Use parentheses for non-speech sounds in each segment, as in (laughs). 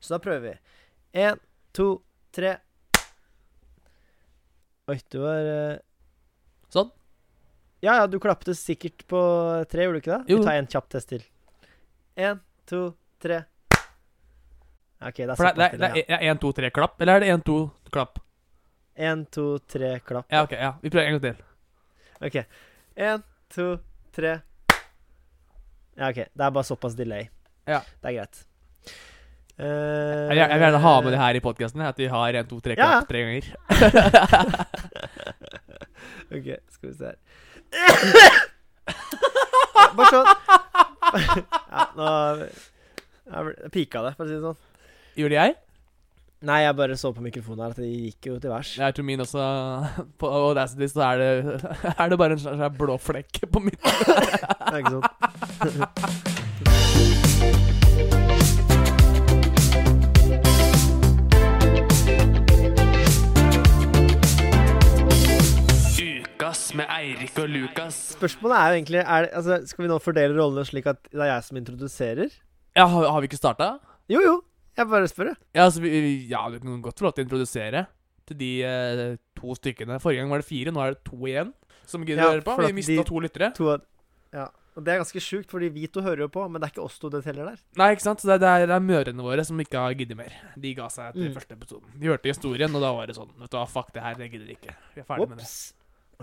Så da prøver vi. Én, to, tre. Oi, du var eh, Sånn. Ja, ja, du klappte sikkert på tre, gjorde du ikke det? Jo. Vi tar en kjapp test til. Én, to, tre. OK, det er For det, det, såpass er- én, to, tre, klapp? Eller er det én, to, klapp? Én, to, tre, klapp. Ja, ok. ja Vi prøver en gang til. OK. Én, to, tre. Ja, OK. Det er bare såpass delay. Ja. Det er greit. Eh, Jeg, jeg vil gjerne ha med det her i podkasten, at vi har én, to, tre, Ja. klapp tre ganger. (laughs) OK, skal vi se her. (coughs) Bare sånn. (laughs) ja, nå Jeg pika det, for å si det sånn. Gjorde jeg? Nei, jeg bare så på mikrofonen her at det gikk jo til værs. Jeg tror min også (laughs) På Audacity så er det, er det bare en slags blå flekk på midten. Det er ikke sånn. Ukas med Eirik og Lukas. Spørsmålet er jo egentlig er altså, Skal vi nå fordele rollene slik at det er jeg som introduserer? Ja, har, har vi ikke starta? Jo, jo. Jeg bare spør, jeg. Ja, altså, vi, ja, du kan godt få lov til å introdusere til de eh, to stykkene. Forrige gang var det fire, nå er det to igjen som gidder Ja, å høre på. Vi mista to lyttere. To Ja. Og det er ganske sjukt, fordi vi to hører jo på, men det er ikke oss to det teller der. Nei, ikke sant? Så det, er- det, er, det er mødrene våre som ikke har giddet mer. De ga seg etter Mm. første episoden. De hørte historien, og da var det sånn Vet du hva, fuck det her, jeg gidder ikke. Vi er ferdig med det.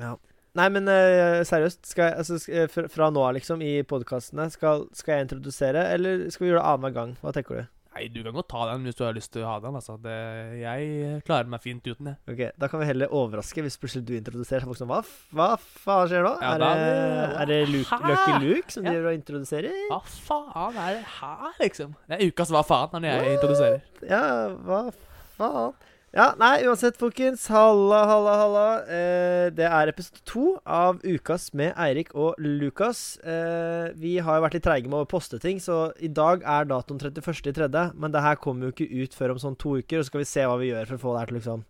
Ja. Nei, men uh, seriøst, skal jeg, altså, skal eh, fra, fra nå av, liksom, i podkastene, skal, skal jeg introdusere, eller skal vi gjøre det annenhver gang? Hva tenker du? Nei, du kan godt ta den hvis du har lyst til å ha den. Altså. Det, jeg klarer meg fint uten det. Ok, Da kan vi heller overraske hvis plutselig du introduserer. Folk som, hva, hva faen skjer nå? Ja, er, da det, er det- Luke, Lucky Luke som Ja. driver og introduserer? Hva faen er det her, liksom? Det er ukas hva faen når jeg introduserer. Ja, hva faen? Ja, nei, uansett, folkens. Halla, halla, halla. Eh, det er episode to av Ukas med Eirik og Lukas. Eh, vi har jo vært litt treige med å poste ting, så i dag er datoen 31.3. Men det her kommer jo ikke ut før om sånn to uker, og så skal vi se hva vi gjør for å få det her til liksom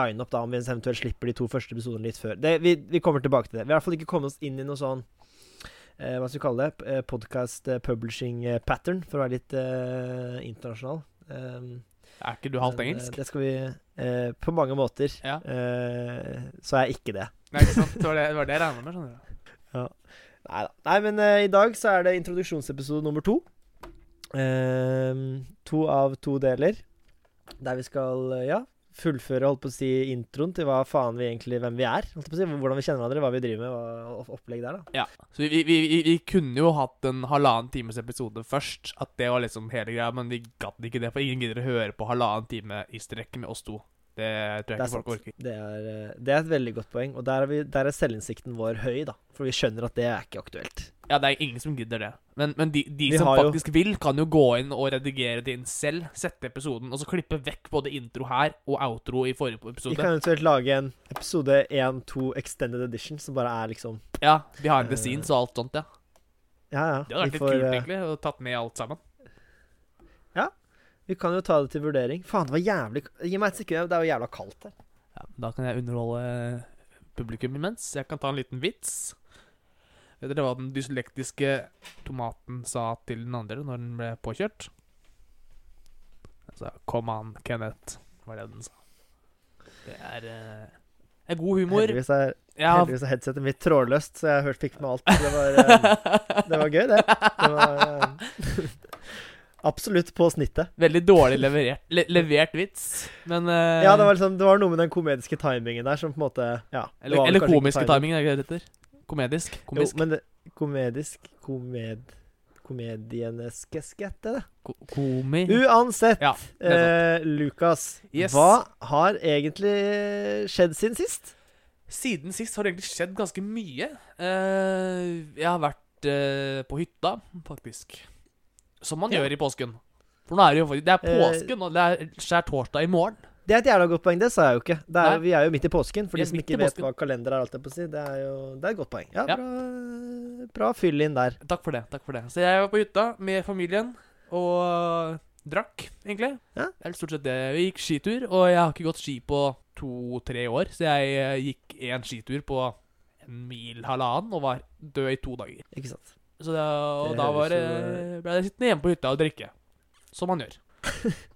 line opp, da, om vi eventuelt slipper de to første episodene litt før. Det, vi, vi kommer tilbake til det. Vi har i hvert fall ikke kommet oss inn i noe sånn eh, Hva skal vi kalle det? Eh, podcast eh, publishing eh, pattern, for å være litt internasjonal. Um, Er ikke du halvt engelsk? eh, Det skal vi eh, På mange måter. Ja. eh, så er jeg ikke det. Nei, ikke sant? Det var det, det, var det jeg regna med. skjønner du. (laughs) Neida. Nei men eh, i dag så er det introduksjonsepisode nummer to. Ehm, to av to deler. Der vi skal, eh, ja, fullføre holdt på å si introen til hva faen vi egentlig Hvem vi er. Holdt på å si, Hvordan vi kjenner hverandre, hva vi driver med, og opplegg der, da. Ja. Så vi, vi, vi, vi kunne jo hatt en halvannen times episode først. At det var liksom hele greia, men vi gadd ikke det. For ingen gidder å høre på halvannen time i strekk med oss to. Det tror jeg er ikke folk orker. Det er, eh, det er et veldig godt poeng. Og der er, vi, der er selvinnsikten vår høy, da. For vi skjønner at det er ikke aktuelt. Ja, det er ingen som gidder det. Men, men de, de som faktisk jo- vil, kan jo gå inn og redigere det inn selv. Sette episoden, og så klippe vekk både intro her og outro i forrige episode. Vi kan eventuelt lage en episode 1-2 extended edition som bare er liksom Ja, behind the en scenes og alt sånt, ja. Ja, ja. Det hadde vært litt får, kult, eh, egentlig, og tatt med alt sammen. Vi kan jo ta det til vurdering. Faen, det var jævlig Gi meg et sekund. Det er jo jævla kaldt her. Ja, da kan jeg underholde publikum imens. Jeg kan ta en liten vits. Vet dere hva den dyslektiske tomaten sa til den andre når den ble påkjørt? Den sa 'Come on, Kenneth', var det den sa. Det er, eh, er god humor. Heldigvis er, Ja, heldigvis er headsetet mitt trådløst, så jeg hørte fikk med alt. Det var, eh, det var gøy, det. det var, eh, (laughs) absolutt på snittet. veldig dårlig leverert, le levert vits, men uh, Ja, det var, liksom, det var noe med den komediske timingen der som på en måte Ja. Eller, eller komiske timing, er det det heter? Komedisk. komisk. Jo, men det, komedisk Komed... Komedieneskeskette, det. Ko komi. Uansett, Ja, eh, Lukas. Yes. Hva har egentlig skjedd siden sist? Siden sist har det egentlig skjedd ganske mye. Uh, jeg har vært uh, på hytta, faktisk. Som man Ja. gjør i påsken. For nå er det jo Det er Eh, påsken, og det er skjærtorsdag i morgen. Det er et jævla godt poeng. Det sa jeg jo ikke. Er, vi er jo midt i påsken. For de som ikke vet hva kalender er, alt jeg på å si. Det er jo det er et godt poeng. Ja, Ja. Bra, bra fyll inn der. Takk for det. takk for det Så jeg var på hytta med familien og drakk, egentlig. Ja. Det er stort sett det. Vi gikk skitur, og jeg har ikke gått ski på to-tre år. Så jeg eh, gikk én skitur på en mil, halvannen, og var død i to dager. Ikke sant. Så da, og Det da var det, ble jeg sittende hjemme på hytta og drikke. Som man gjør.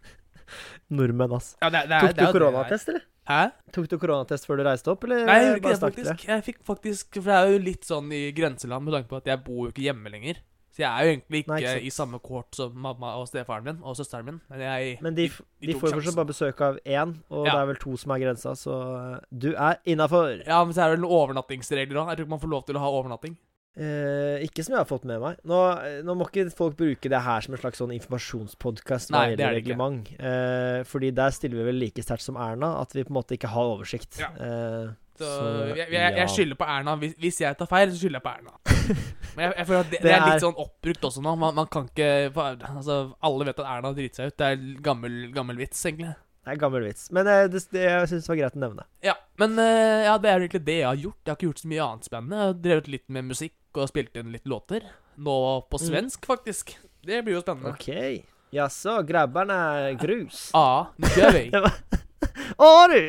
(laughs) Nordmenn, ass. Ja, det, det, er- Tok det du er koronatest, eller? Hæ? Tok du koronatest før du reiste opp, eller Nei, jeg gjorde ikke bare det, faktisk. Jeg fikk faktisk For det er jo litt sånn i grenseland med tanke på at jeg bor jo ikke hjemme lenger. Så jeg er jo egentlig ikke, Nei, ikke sant. i samme kort som mamma og stefaren min og søsteren min. Men jeg Men de, de tok får jo sjansen. fortsatt bare besøk av én, og Ja. det er vel to som er grensa, så eh, du er innafor. Ja, men så er det vel noen overnattingsregler òg. Jeg tror ikke man får lov til å ha overnatting. Eh, ikke som jeg har fått med meg. Nå, nå må ikke folk bruke det her som en slags sånn informasjonspodkast hva gjelder er reglement. Eh, fordi der stiller vi vel like sterkt som Erna, at vi på en måte ikke har oversikt. Ja. Eh, Så, Så, jeg, jeg, jeg skylder på Erna. Hvis, hvis jeg tar feil, så skylder jeg på Erna. (laughs) Men jeg, jeg føler at det, Det er litt sånn oppbrukt også nå. Man, man kan ikke Altså, alle vet at Erna driti seg ut. Det er gammel, gammel vits, egentlig. det er gammel vits. Men eh, det, det, jeg syns det var greit å nevne. Ja, men eh, ja, det er egentlig det jeg har gjort. Jeg har ikke gjort så mye annet spennende. Jeg har drevet litt med musikk og spilte inn litt låter. Nå på Mm. svensk, faktisk. Det blir jo spennende. OK. Jaså, grabberne (laughs) er grus. Ja, nu gjør vi. Å, du!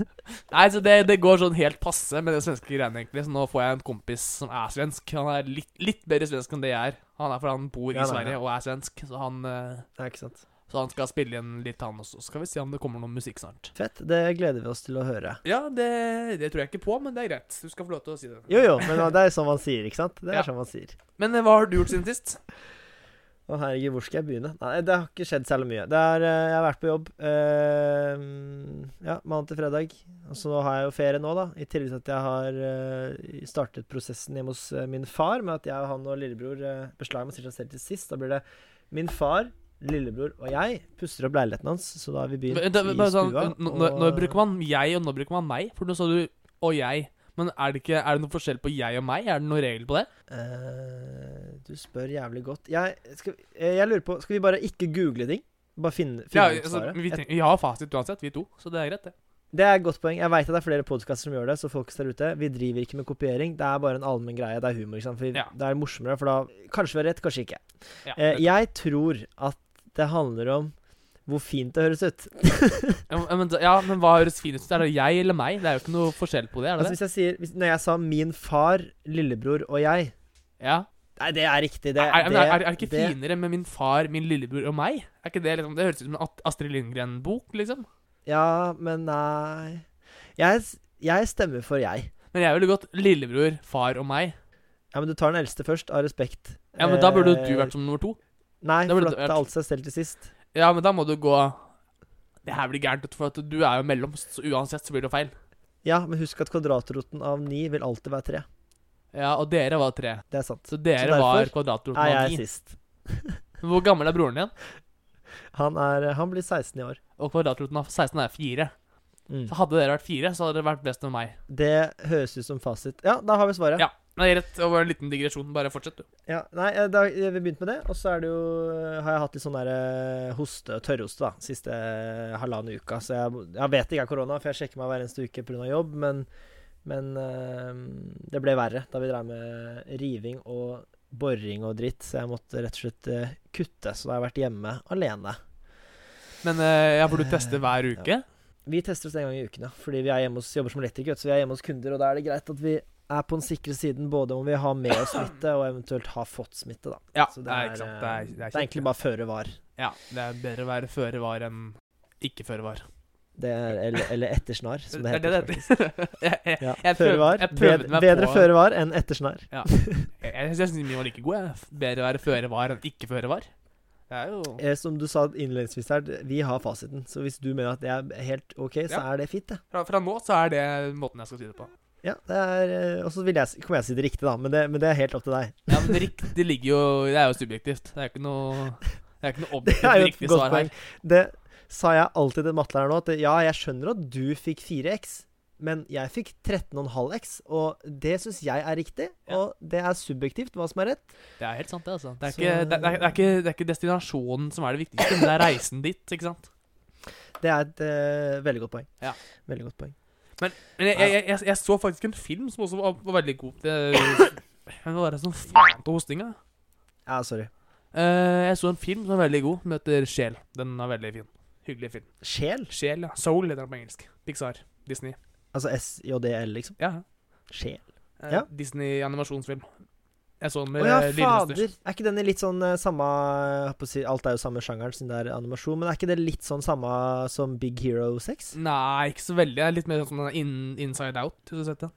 (laughs) Nei, så det, det går sånn helt passe med det svenske greiene, egentlig. Så nå får jeg en kompis som er svensk. Han er litt, litt bedre svensk enn det jeg er. Han er fordi han bor Ja, i nei, Sverige ja. og er svensk. Så han, uh, Det er ikke sant. Så han skal spille inn litt, han også. Så skal vi se om det kommer noe musikk snart. Fett. Det gleder vi oss til å høre. Ja, det, det tror jeg ikke på, men det er greit. Du skal få lov til å si det. Jo, jo, men det er sånn man sier, ikke sant? Det er Ja. sånn man sier. Men eh, hva har du gjort siden sist? Å herregud, hvor skal jeg begynne? Nei, det har ikke skjedd særlig mye. Det er, eh, jeg har vært på jobb eh, ja, mandag til fredag. Og så har jeg jo ferie nå, da. I tillegg til at jeg har eh, startet prosessen hjemme hos min far med at jeg og han og lillebror beslager med selv til sist. Da blir det min far, lillebror og jeg puster opp leiligheten hans. Så da har vi begynt Men, det, i sånn, stua. nå, og- nå, nå bruker man jeg, og nå bruker man meg. For nå sa du 'og jeg'. Men er det, ikke, er det noe forskjell på jeg og meg? Er det noen regel på det? Uh, Du spør jævlig godt. Jeg, skal, eh, jeg lurer på Skal vi bare ikke google ting? Bare finne, Ja, finne ut altså, svaret? vi, vi har fasit uansett, vi to. Så det er greit, det. Det er et godt poeng. Jeg veit at det er flere podkaster som gjør det, så folk der ute, vi driver ikke med kopiering. Det er bare en allmenn greie. Det er humor. ikke sant? For Ja. Det er morsommere, for da Kanskje vi har rett, kanskje ikke. Ja, Eh, jeg tror at det handler om hvor fint det høres ut. (laughs) ja, men, ja, men hva høres finest ut? Er det jeg eller meg? Det er jo ikke noe forskjell på det, er det Altså hvis jeg sier, hvis, Når jeg sa min far, lillebror og jeg Ja. Nei, det er riktig. Det, er, det, er, er det ikke det- finere med min far, min lillebror og meg? Er ikke Det liksom Det høres ut som en Astrid Lindgren-bok, liksom. Ja, men nei jeg, jeg stemmer for jeg. Men jeg ville gått lillebror, far og meg. Ja, men du tar den eldste først, av respekt. Ja, men da burde du Eh, vært som nummer to. Nei, da for at det er alt seg selv til sist. Ja, men da må du gå Det her blir gærent, for at du er jo mellomst, så uansett så blir det feil. Ja, men husk at kvadratroten av ni vil alltid være tre. Ja, og dere var tre. Det er sant. Så dere Så var kvadratroten av Er Nei, jeg er sist. (laughs) Hvor gammel er broren din? (laughs) Han, er, han blir 16 i år. Og kvadratroten av 16 er fire. Mm. Så hadde dere vært fire, så hadde det vært best med meg. Det høres ut som fasit. Ja, da har vi svaret. Ja. Nei, rett. Det var en liten digresjon. Bare fortsett, du. Ja, nei, eh, da, Vi begynte med det, og så er det jo, har jeg hatt litt sånn der eh, hoste tørrhoste da, siste eh, halvannen uka. Så jeg, jeg vet det ikke er korona, for jeg sjekker meg hver eneste uke pga. jobb. Men, men eh, det ble verre da vi drev med riving og boring og dritt. Så jeg måtte rett og slett eh, kutte. Så da har jeg vært hjemme alene. Men jeg ja, du teste hver uke? Vi tester oss en gang i uken, ja. Fordi vi er hjemme hos, jobber som elektriker, så vi er hjemme hos kunder. Og da er det greit at vi er på den sikre siden både om vi har med oss smitte, og eventuelt har fått smitte, da. Ja, Så det er. Det er, det er, Det er egentlig bare føre var. Ja, det er bedre å være føre var enn ikke føre var. Det er, eller, eller ettersnar, som det heter. er det det (laughs) jeg, jeg, Ja, jeg, prøv, var. Bedre, bedre føre var enn ettersnar. Jeg, jeg syns vi var like god. Bedre å være føre var enn ikke føre var. Eh, som du sa innledningsvis her, vi har fasiten. Så hvis du mener at det er helt OK, så Ja. er det fint, det. fra, fra nå så er det måten jeg skal si det på. Ja, det er eh, Og så vil jeg, kommer jeg til å si det riktig, da. Men det, men det er helt opp til deg. (laughs) Ja, men riktig ligger jo Det er jo subjektivt. Det er ikke noe Det er ikke noe (laughs) Det objektivt er riktig godt svar poeng. her. Det sa jeg alltid til mattelæreren nå, at ja, jeg skjønner at du fikk 4X, men jeg fikk 13,5X, og det syns jeg er riktig. Ja. Og det er subjektivt hva som er rett. Det er helt sant, det, altså. Det er, Så- ikke, det, er, det, er ikke, det er ikke destinasjonen som er det viktigste, men det er reisen dit, ikke sant? Det er et uh, veldig godt poeng. Ja. Veldig godt poeng. Men jeg, jeg, jeg, jeg så faktisk en film som også var, var veldig god. Det, men (laughs) hva var det som faen til hostinga? Ja, sorry. Uh, jeg så en film som er veldig god, som heter Sjel. Den er veldig fin. Hyggelig film. Sjel? Sjel, ja. Soul heter den på engelsk. Pixar. Disney. Altså SJDL, liksom. Ja. Sjel. Uh, Ja. Disney animasjonsfilm. Jeg så den med ja, eh, lillesøster. fader. Er ikke den litt sånn eh, samme si, Alt er jo samme sjangeren siden det er animasjon, men er ikke det litt sånn samme som Big Hero 6? Nei, ikke så veldig. Det er Litt mer sånn in, inside out. Hvis du har sett den.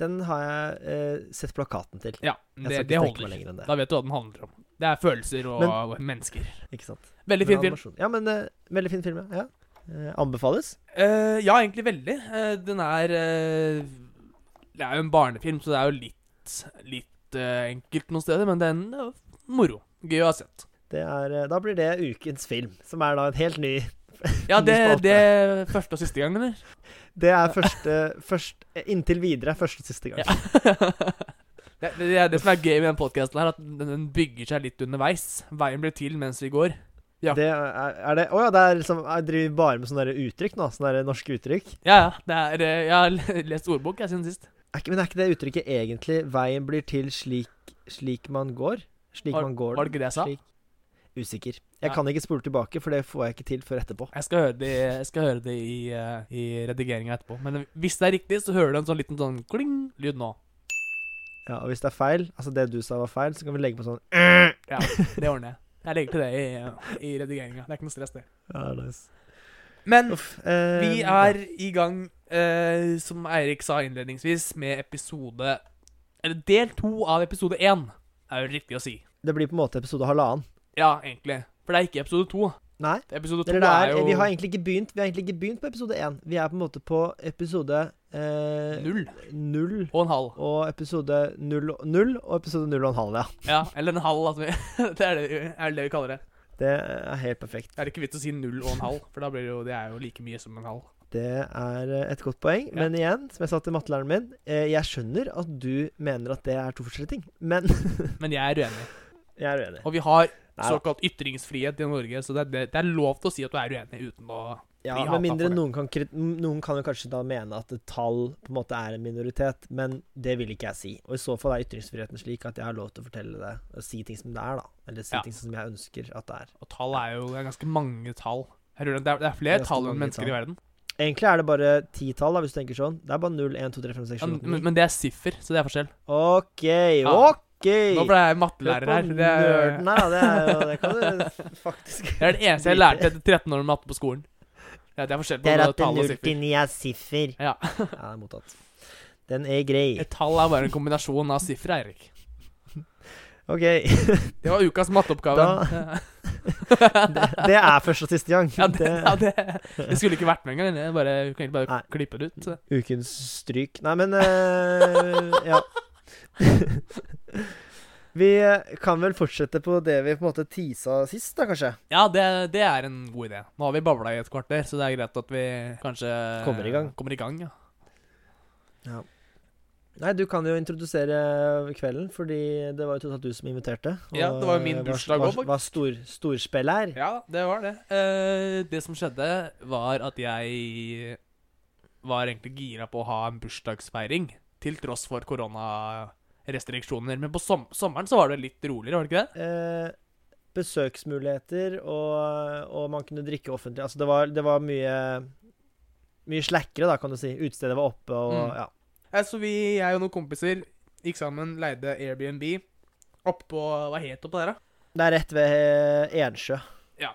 Den har jeg eh, sett plakaten til. Ja, det, det holder. det. Da vet du hva den handler om. Det er følelser og mennesker. Ikke sant? Veldig fin film. Ja, men uh, veldig fin film, ja. ja. Eh, anbefales. Uh, ja, egentlig veldig. Den er Det er jo en barnefilm, så det er jo litt, litt eh, enkelt noen steder, men det er en moro. Gøy å ha sett. Det er, eh, da blir det ukens film, som er da en helt ny (laughs) Ja, det, det er første og siste gang, eller? Det er første, først, eh, Inntil videre første og siste gang. (laughs) det, det er det som er gøy med den podkasten, at den, bygger seg litt underveis. Veien blir til mens vi går. Ja. Det er, er det Å ja, det er liksom Jeg driver bare med sånne der uttrykk nå. Sånne der norske uttrykk. Ja, ja. Det er, eh, jeg har (laughs) lest ordbok jeg siden sist. Er ikke, men er ikke det uttrykket egentlig 'veien blir til slik, slik man går'? Slik Var- man går var det ikke det jeg sa? Slik. Usikker. Jeg Ja. kan ikke spole tilbake, for det får jeg ikke til før etterpå. Jeg skal høre det, jeg skal høre det i, uh, i redigeringa etterpå. Men hvis det er riktig, så hører du en sånn liten sånn kling-lyd nå. Ja, Og hvis det er feil, altså det du sa var feil, så kan vi legge på sånn Ja, det ordner jeg. Jeg legger til det i, i redigeringa. Det er ikke noe stress, det. Ja, nice. Men Uff. eh, vi er i gang, eh, som Eirik sa innledningsvis, med episode Eller del to av episode én, er jo riktig å si. Det blir på en måte episode halvannen. Ja, egentlig. For det er ikke episode to. Nei. Episode to er, er jo Vi har egentlig ikke begynt Vi har egentlig ikke begynt på episode én. Vi er på en måte på episode eh, null null og en halv. og episode null, null og episode null og en halv, ja. Ja, eller en halv. Altså. (laughs) det er det, er det vi kaller det. Det er helt perfekt. Det er ikke vits å si null og en halv, for da blir det jo Det er jo like mye som en halv. Det er eh, et godt poeng. Ja. Men igjen, som jeg sa til mattelæreren min, eh, jeg skjønner at du mener at det er to forskjellige ting. Men (laughs) Men jeg er uenig. jeg er uenig. Og vi har såkalt ytringsfrihet i Norge, så det, er- det, er lov til å si at du er uenig uten å Ja, Med mindre noen kan, noen kan jo kanskje da mene at et tall på en måte er en minoritet, men det vil ikke jeg si. Og i så fall er ytringsfriheten slik at jeg har lov til å fortelle det, og si ting som det er, da. Eller si Ja. ting som jeg ønsker at det er. Og tall er jo det er ganske mange tall. Det er, det er flere tall enn mennesker mennesker i verden. Egentlig er det bare titall, hvis du tenker sånn. Det er bare 0, 1, 2, 3, 5, 6, 7, 8, 9. men, men det er siffer, så det er forskjell. OK, Ja. OK! Nå ble jeg mattelærer her. Det er, nerden her, da. Det, er jo, det kan du (laughs) faktisk det er det eneste jeg lærte etter 13 år med matte på skolen. Ja, det er forskjell Det er at tall og 0 siffer. til 9 er siffer. Ja. (laughs) Ja, det er mottatt. Den er grei. Et tall er bare en kombinasjon av siffer, Eirik. (laughs) OK. Det var ukas matteoppgave. Da- (laughs) Det, det er første og siste gang. Ja, det, ja, det, det skulle ikke vært med engang. Jeg bare, jeg kan egentlig bare Nei. klippe det ut. Så. Ukens stryk. Nei, men uh, Ja. (laughs) vi kan vel fortsette på det vi på en måte tisa sist, da, kanskje? Ja, det, det er en god idé. Nå har vi babla i et kvarter, så det er greit at vi kanskje Kommer i gang. Kommer i gang ja. ja. Nei, du kan jo introdusere kvelden, fordi det var jo totalt du som inviterte. Ja, det var jo min bursdag bursdag var- også, Var stor, storspiller. Ja, det var det. Eh, det som skjedde, var at jeg var egentlig gira på å ha en bursdagsfeiring, til tross for koronarestriksjoner. Men på som sommeren så var det litt roligere, var det ikke det? Eh, besøksmuligheter, og, og man kunne drikke offentlig. Altså, det var, det var mye Mye slakkere, da, kan du si. Utestedet var oppe, og Mm. ja. Eh, så vi, jeg og noen kompiser gikk sammen, leide Airbnb oppå Hva het det der, da? Det er rett ved Ensjø. Ja.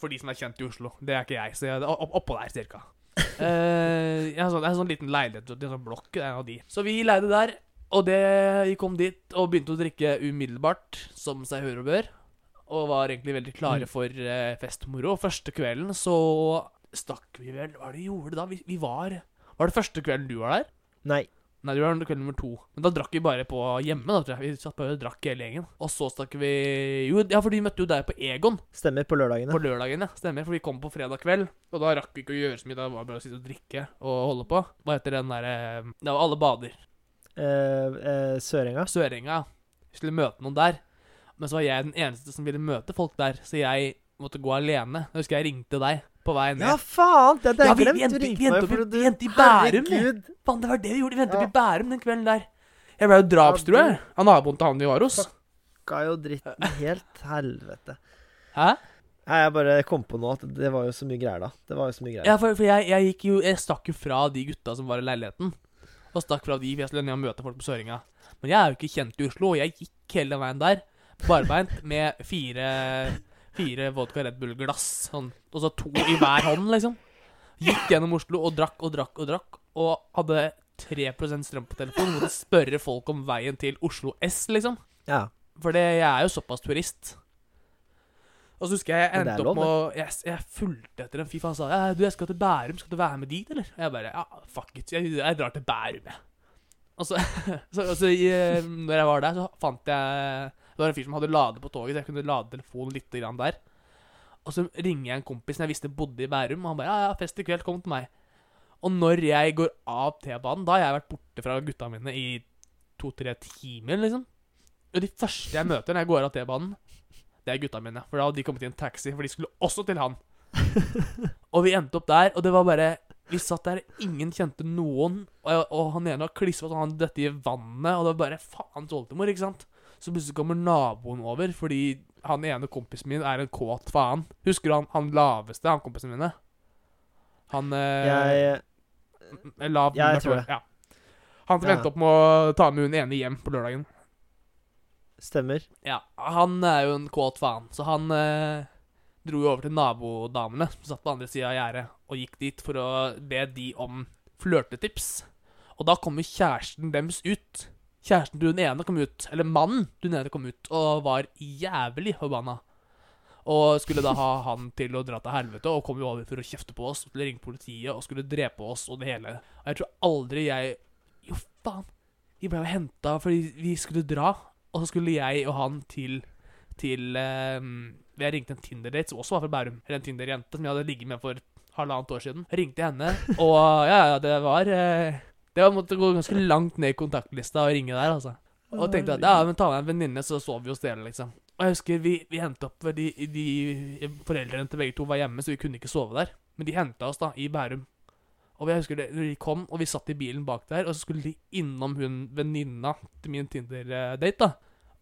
For de som er kjent i Oslo. Det er ikke jeg, så jeg, opp, oppå der, cirka. (laughs) Eh, jeg har sånn, en sånn liten leilighet, det er en sånn blokk, det er en av de. Så vi leide der, og det, vi kom dit og begynte å drikke umiddelbart, som seg hør og bør. Og var egentlig veldig klare Mm. for eh, festmoro. og. Første kvelden så stakk vi vel Hva var det vi gjorde da? Vi, vi var Var det første kvelden du var der? Nei. Nei, det var kveld nummer to. Men da drakk vi bare på hjemme. da, tror jeg. Vi satt bare og drakk hele gjengen. Og så stakk vi Jo, ja, for de møtte jo deg på Egon Stemmer, på lørdagene. på lørdagene, ja, Stemmer. For vi kom på fredag kveld, og da rakk vi ikke å gjøre så mye. Da var det bare å sitte og drikke og holde på. Hva heter den derre Det var Alle bader. Eh, eh, Sørenga. Sørenga. Vi skulle møte noen der. Men så var jeg den eneste som ville møte folk der, så jeg måtte gå alene. Jeg husker jeg ringte deg på vei ned. Ja, faen! Det hadde Ja, vi- glemt. vi endte- vi endte opp i- endte i Bærum. Faen, det var det vi gjorde. Vi endte opp i Bærum den kvelden der. Jeg ble jo drapstrua av naboen til han vi var hos. Ga jo dritten (laughs) helt helvete. Hæ? Nei, jeg bare kom på nå at det var jo så mye greier da. Det var jo så mye greier. Ja, for, for jeg, jeg gikk jo Jeg stakk jo fra de gutta som var i leiligheten. Og stakk fra de, for jeg skulle ned og møte folk på Søringa. Men jeg er jo ikke kjent i Oslo, og jeg gikk hele veien der barbeint med fire, fire vodka Red Bull-glass. Sånn, og så to i hver hånd, liksom. Gikk gjennom Oslo og drakk og drakk og drakk. Og hadde 3% strøm på telefonen. Måtte spørre folk om veien til Oslo S, liksom. Ja. For det, jeg er jo såpass turist. Og så husker jeg jeg endte opp med å Jeg, jeg fulgte etter en fyr, han sa ja, du, jeg skal til Bærum, skal du være med dit, eller? Og Jeg bare ja, fuck it, jeg, jeg drar til Bærum, jeg. Og så, (laughs) så, så, så i, eh, når jeg var der, så fant jeg Det var en fyr som hadde lade på toget, så jeg kunne lade telefonen litt grann der. Og så ringer jeg en kompis som jeg visste bodde i Bærum, og han bare ja, ja, fest i kveld, kom til meg. Og når jeg går av T-banen, da har jeg vært borte fra gutta mine i to-tre timer, liksom. Og de første jeg møter når jeg går av T-banen, det er gutta mine. For da hadde de kommet i en taxi, for de skulle også til han. (laughs) og vi endte opp der, og det var bare Vi satt der, ingen kjente noen. Og, jeg, og han ene var klissvåt, og han dette i vannet, og det var bare faens oldemor, ikke sant? Så plutselig kommer naboen over, fordi han ene kompisen min er en kåt faen. Husker du han, han laveste, han kompisen mine? Han eh, Jeg Lav Ja, jeg tror det. Ja. Han som Ja. endte opp med å ta med hun ene hjem på lørdagen. Stemmer. Ja, han er jo en kåt faen, så han eh, dro jo over til nabodamene som satt på andre sida av gjerdet, og gikk dit for å be de om flørtetips. Og da kommer kjæresten deres ut. Kjæresten til hun ene kom ut, eller mannen til hun ene kom ut, og var jævlig forbanna. Og skulle da ha (laughs) han til å dra til helvete, og kom jo over for å kjefte på oss, og skulle ringe politiet, og skulle drepe oss, og det hele. Og jeg tror aldri jeg Jo, faen. Vi ble jo henta fordi vi skulle dra, og så skulle jeg og han til Til eh, Jeg ringte en Tinder-date som også var fra Bærum. Eller en Tinder-jente som jeg hadde ligget med for halvannet år siden. Jeg ringte henne, og ja, ja, det var eh, Det var måtte gå ganske langt ned i kontaktlista og ringe der, altså. Og tenkte at ja, men ta med en venninne, så sover vi hos dere, liksom. Og jeg husker vi, vi hentet opp de, de Foreldrene til begge to var hjemme, så vi kunne ikke sove der. Men de henta oss da i Bærum. Og jeg husker det, når de kom, og vi satt i bilen bak der, og så skulle de innom hun venninna til min Tinder-date, da.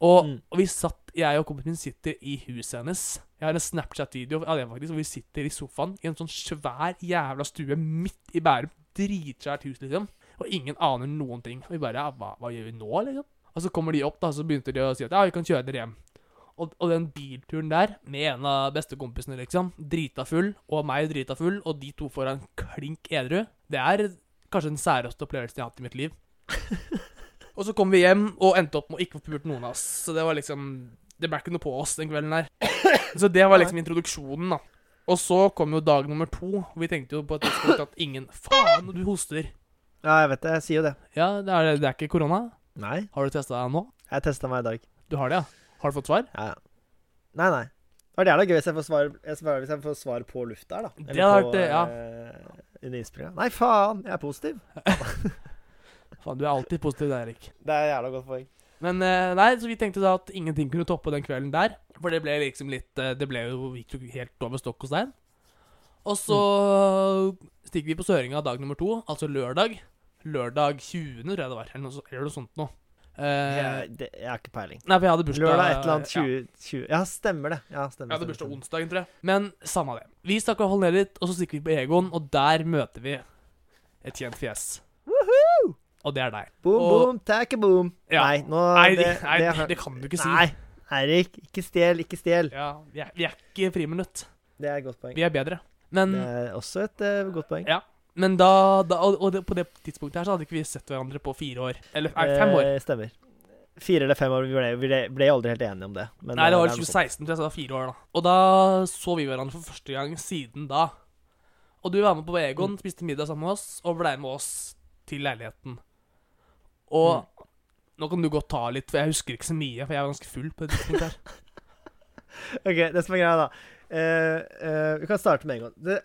Og, Mm. og vi satt, jeg og kompisen min sitter i huset hennes. Jeg har en Snapchat-video av det, faktisk, hvor vi sitter i sofaen i en sånn svær jævla stue midt i Bærum. Dritsvært hus, liksom. Og ingen aner noen ting. Og vi bare ja, hva, hva gjør vi nå, liksom? Og så kommer de opp, da, så begynte de å si at ja, vi kan kjøre dere hjem. Og, og den bilturen der, med en av bestekompisene, liksom, drita full, og meg drita full, og de to foran klink edru, det er kanskje den særeste opplevelsen jeg har hatt i mitt liv. (laughs) og så kom vi hjem, og endte opp med å ikke få pult noen av oss. Så det var liksom Det ble ikke noe på oss den kvelden der. (coughs) Så det var liksom introduksjonen, da. Og så kom jo dag nummer to. og Vi tenkte jo på et tidspunkt at ingen Faen, du hoster. Ja, jeg vet det. Jeg sier jo det. Ja, det er, det er ikke korona? Nei. Har du testa deg nå? Jeg testa meg i dag. Du har det, ja? Har du fått svar? Ja, ja. Nei, nei. Det hadde vært gøy hvis jeg får svar, jeg svarer, hvis jeg får svar på lufta her, da. Det hadde vært det, ja. under innspillinga. Nei, faen! Jeg er positiv. (laughs) Faen, du er alltid positiv der, Erik. Det er jævla godt poeng. Men eh, nei, så vi tenkte da at ingenting kunne toppe den kvelden der. For det ble liksom litt eh, Det ble jo, gikk jo helt over stokk og stein. Og så stikker vi på Søringa dag nummer to, altså lørdag. Lørdag 20., tror jeg det var. Eller noe, eller noe sånt noe. Uh, Jeg, det, jeg har ikke peiling. nei, for jeg hadde bursdag Lørdag et eller annet ja. 20, 20 Ja, stemmer det. Ja, stemmer, Jeg hadde bursdag onsdagen, tror jeg. Men samme det. Vi stakk holdt ned litt, og så stikker vi på Egon, og der møter vi et kjent fjes. Woohoo! Og det er deg. Boom, Og- boom, takke boom. Ja. Nei, nå Nei, det, det, nei, det, det, kan du ikke si. Nei, Eirik. Ikke stjel, ikke stjel. Ja, vi er, vi er ikke friminutt. Det er et godt poeng. Vi er bedre. Men, Det er også et uh, godt poeng. Ja. Men da, da Og, og det, på det tidspunktet her så hadde ikke vi sett hverandre på fire år. Eller nei, fem år. Eh, stemmer. Fire eller fem år. Vi ble, vi ble, ble aldri helt enige om det. Men Nei, det var er i 2016, tror jeg, så det var fire år, da. Og da så vi hverandre for første gang siden da. Og du var med på Mm. Egon, spiste middag sammen med oss, og ble med oss til leiligheten. Og Mm. nå kan du godt ta litt, for jeg husker ikke så mye, for jeg var ganske full på det tidspunktet her. (laughs) (laughs) Ok, det som er greia, da. Uh, uh, vi kan starte med en gang. Det,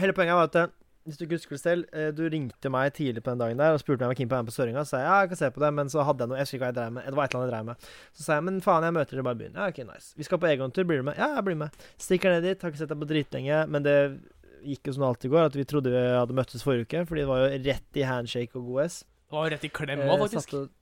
hele poenget var at hvis du ikke husker det selv, eh, du ringte meg tidlig på den dagen der og spurte meg om jeg var keen på å være med på Søringa. Så sa jeg ja, jeg kan se på det, men så hadde jeg noe Jeg husker ikke hva jeg drev med. Det var et eller annet jeg drev med. Så sa jeg men faen, jeg møter dere bare i byen. Ja, ok, nice. Vi skal på Egon-tur, blir du med? Ja, jeg blir med. Stikker ned dit, har ikke sett deg på dritlenge, men det gikk jo som det alltid går, at vi trodde vi hadde møttes forrige uke, fordi det var jo rett i handshake og god S. Det var rett i klem Eh, òg, faktisk. Eh,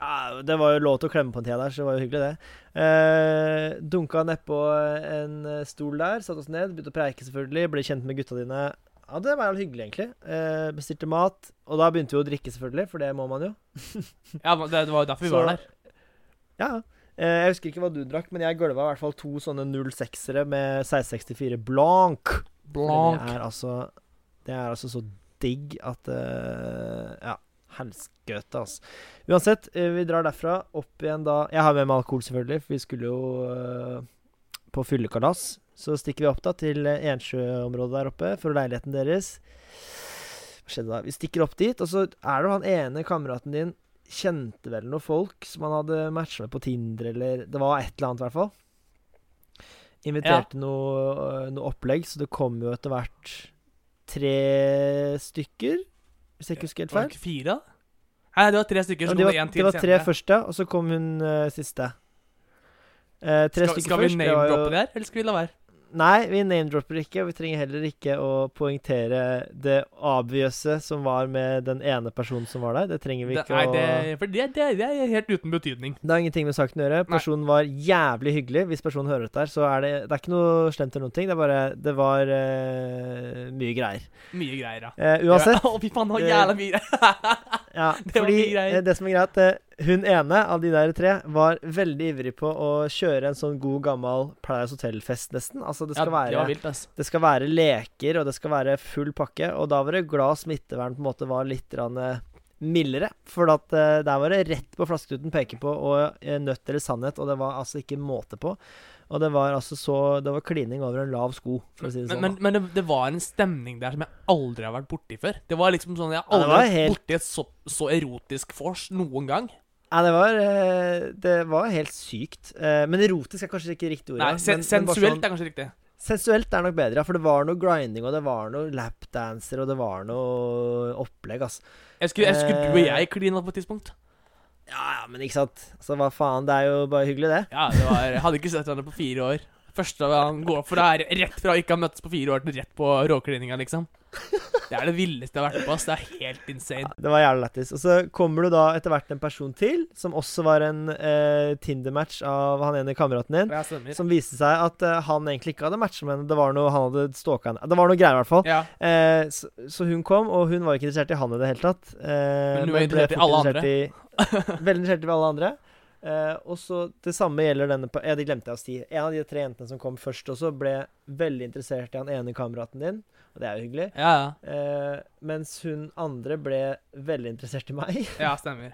Ja, det var jo lov til å klemme på en tida der, så det var jo hyggelig, det. Eh, dunka nedpå en eh, stol der, satte oss ned, begynte å preike, selvfølgelig. Ble kjent med gutta dine. Ja, det var hyggelig, egentlig. Eh, bestilte mat, og da begynte vi å drikke, selvfølgelig, for det må man jo. (laughs) Ja, det, var jo derfor vi Så- var der. Ja. Eh, jeg husker ikke hva du drakk, men jeg gulva i hvert fall to sånne 06-ere med 664 blanc. Blanc. Det er altså Det er altså så digg at eh, Ja, helskøte, altså. Uansett, eh, vi drar derfra opp igjen da Jeg har med meg alkohol, selvfølgelig, for vi skulle jo eh, på fyllekalas. Så stikker vi opp da til Ensjøområdet Ensjø-området der oppe, for leiligheten deres. Hva skjedde da? Vi stikker opp dit, og så er det jo han ene kameraten din kjente vel noen folk som han hadde matcha med på Tinder, eller Det var et eller annet, i hvert fall. Inviterte noe, noe opplegg, så det kom jo etter hvert tre stykker, hvis jeg ikke husker helt Var feil. det ikke fire? da? Nei, det var tre stykker. Ja, det, var, det var tre senere. første, og så kom hun uh, siste. Uh, tre Skal, stykker skal vi først. det var name-droppe det her, eller skal vi la være? Nei, vi name-dropper ikke, og vi trenger heller ikke å poengtere det avgjøse som var med den ene personen som var der. Det trenger vi Det, ikke nei, å det, for det, det, det er helt uten betydning. Det har ingenting med saken å gjøre. Nei. Personen var jævlig hyggelig. Hvis personen hører dette her, så er det Det er ikke noe slemt eller noen ting. Det er bare Det var uh, mye greier. Mye greier, ja. Uh, uansett. (laughs) Å, fy faen, det var jævla mye greier. Ja, (laughs) Det var fordi mye greier. eh, det som er greit, hun ene av de der tre var veldig ivrig på å kjøre en sånn god gammel Paradise Hotel-fest, nesten. Altså, det Ja, skal, det være, vilt, ass. det skal være leker, og det skal være full pakke. Og da var det glad smittevern på en måte var litt eh, mildere. For at uh, der var det rett på flasketuten peke på, og uh, nødt eller sannhet, og det var altså ikke måte på. Og det var altså så Det var klining over en lav sko, for å si det Men, sånn. men, men det, det var en stemning der som jeg aldri har vært borti før. Det var liksom sånn Jeg har aldri vært helt- borti et så, så erotisk vors noen gang. Ja, det var, eh, det var helt sykt. Eh, Men erotisk er kanskje ikke riktig ord. Nei, sen, Men- sensuelt sånn- er kanskje riktig. Sensuelt er nok bedre, ja. For det var noe grinding, og det var noe lapdancer, og det var noe opplegg, altså. Jeg skulle, jeg skulle du og Eh. jeg klina på et tidspunkt. Ja, ja, men ikke sant. Altså, hva faen. Det er jo bare hyggelig, det. Ja, det var, Jeg hadde ikke sett henne på fire år. Første han går For det er rett fra ikke ha møttes på fire år til rett på råklininga, liksom. Det er det villeste jeg har vært på. ass. Det er helt insane. Det var jævlig lættis. Og så kommer du da etter hvert en person til, som også var en eh, Tinder-match av han ene kameraten din. Ja, stemmer. Som viste seg at eh, han egentlig ikke hadde matcha med henne. Det var noe han hadde stalka henne Det var noe greier, i hvert fall. Ja, Eh, så, så hun kom, og hun var ikke interessert i han i det hele tatt. Eh, Men hun var interessert i alle andre. i- (laughs) veldig interessert i alle andre. Eh, og så Det samme gjelder denne Ja, det glemte jeg å si. En av de tre jentene som kom først også, ble veldig interessert i han ene kameraten din. Og det er jo hyggelig. ja, ja. Eh, mens hun andre ble veldig interessert i meg. ja stemmer.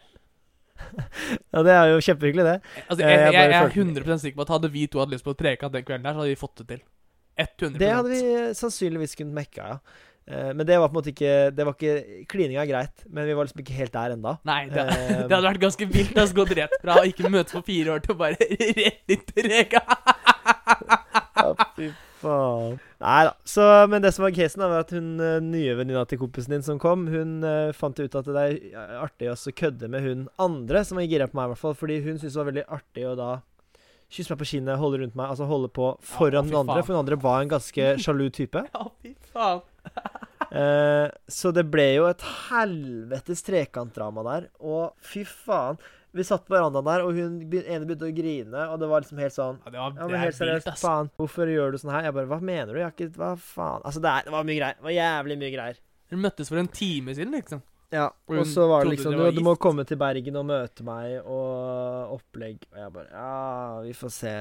(laughs) ja, det er jo kjempehyggelig, det. Altså, Eh, jeg, jeg jeg, jeg er følte- 100 sikker på at hadde vi to hatt lyst på å trekant den kvelden der, så hadde vi fått det til. 100% Det hadde vi sannsynligvis kunnet mekka, ja. Eh, men det var på en måte ikke Det var ikke Klininga er greit, men vi var liksom ikke helt der enda. Nei, det, Eh, (laughs) det hadde vært ganske vilt. Altså, gått rett fra å ikke møtes på fire år til å bare (laughs) rett inn til trekant. (laughs) Ja, fy faen. Nei da. Så, men det som var casen, da, var at hun eh, nye venninna til kompisen din som kom, hun uh, fant ut at det er artig å kødde med hun andre, som var gira på meg, i hvert fall. Fordi hun syntes det var veldig artig å da kysse meg på kinnet, holde rundt meg, altså holde på foran ja, den andre. For hun andre var en ganske sjalu type. Ja, fy faen. Eh, så det ble jo et helvetes trekantdrama der. Og fy faen. Vi satt på verandaen der, og hun ene begynte å grine, og det var liksom helt sånn Ja, det, var, Ja, men helt seriøst, faen. Hvorfor gjør du sånn her? Jeg bare Hva mener du? Jeg har ikke Hva faen? Altså, det, er, det var mye greier. Det var jævlig mye greier. Dere møttes for en time siden, liksom. Ja. Og så var det liksom du, du må komme til Bergen og møte meg, og opplegg. Og jeg bare Ja, vi får se.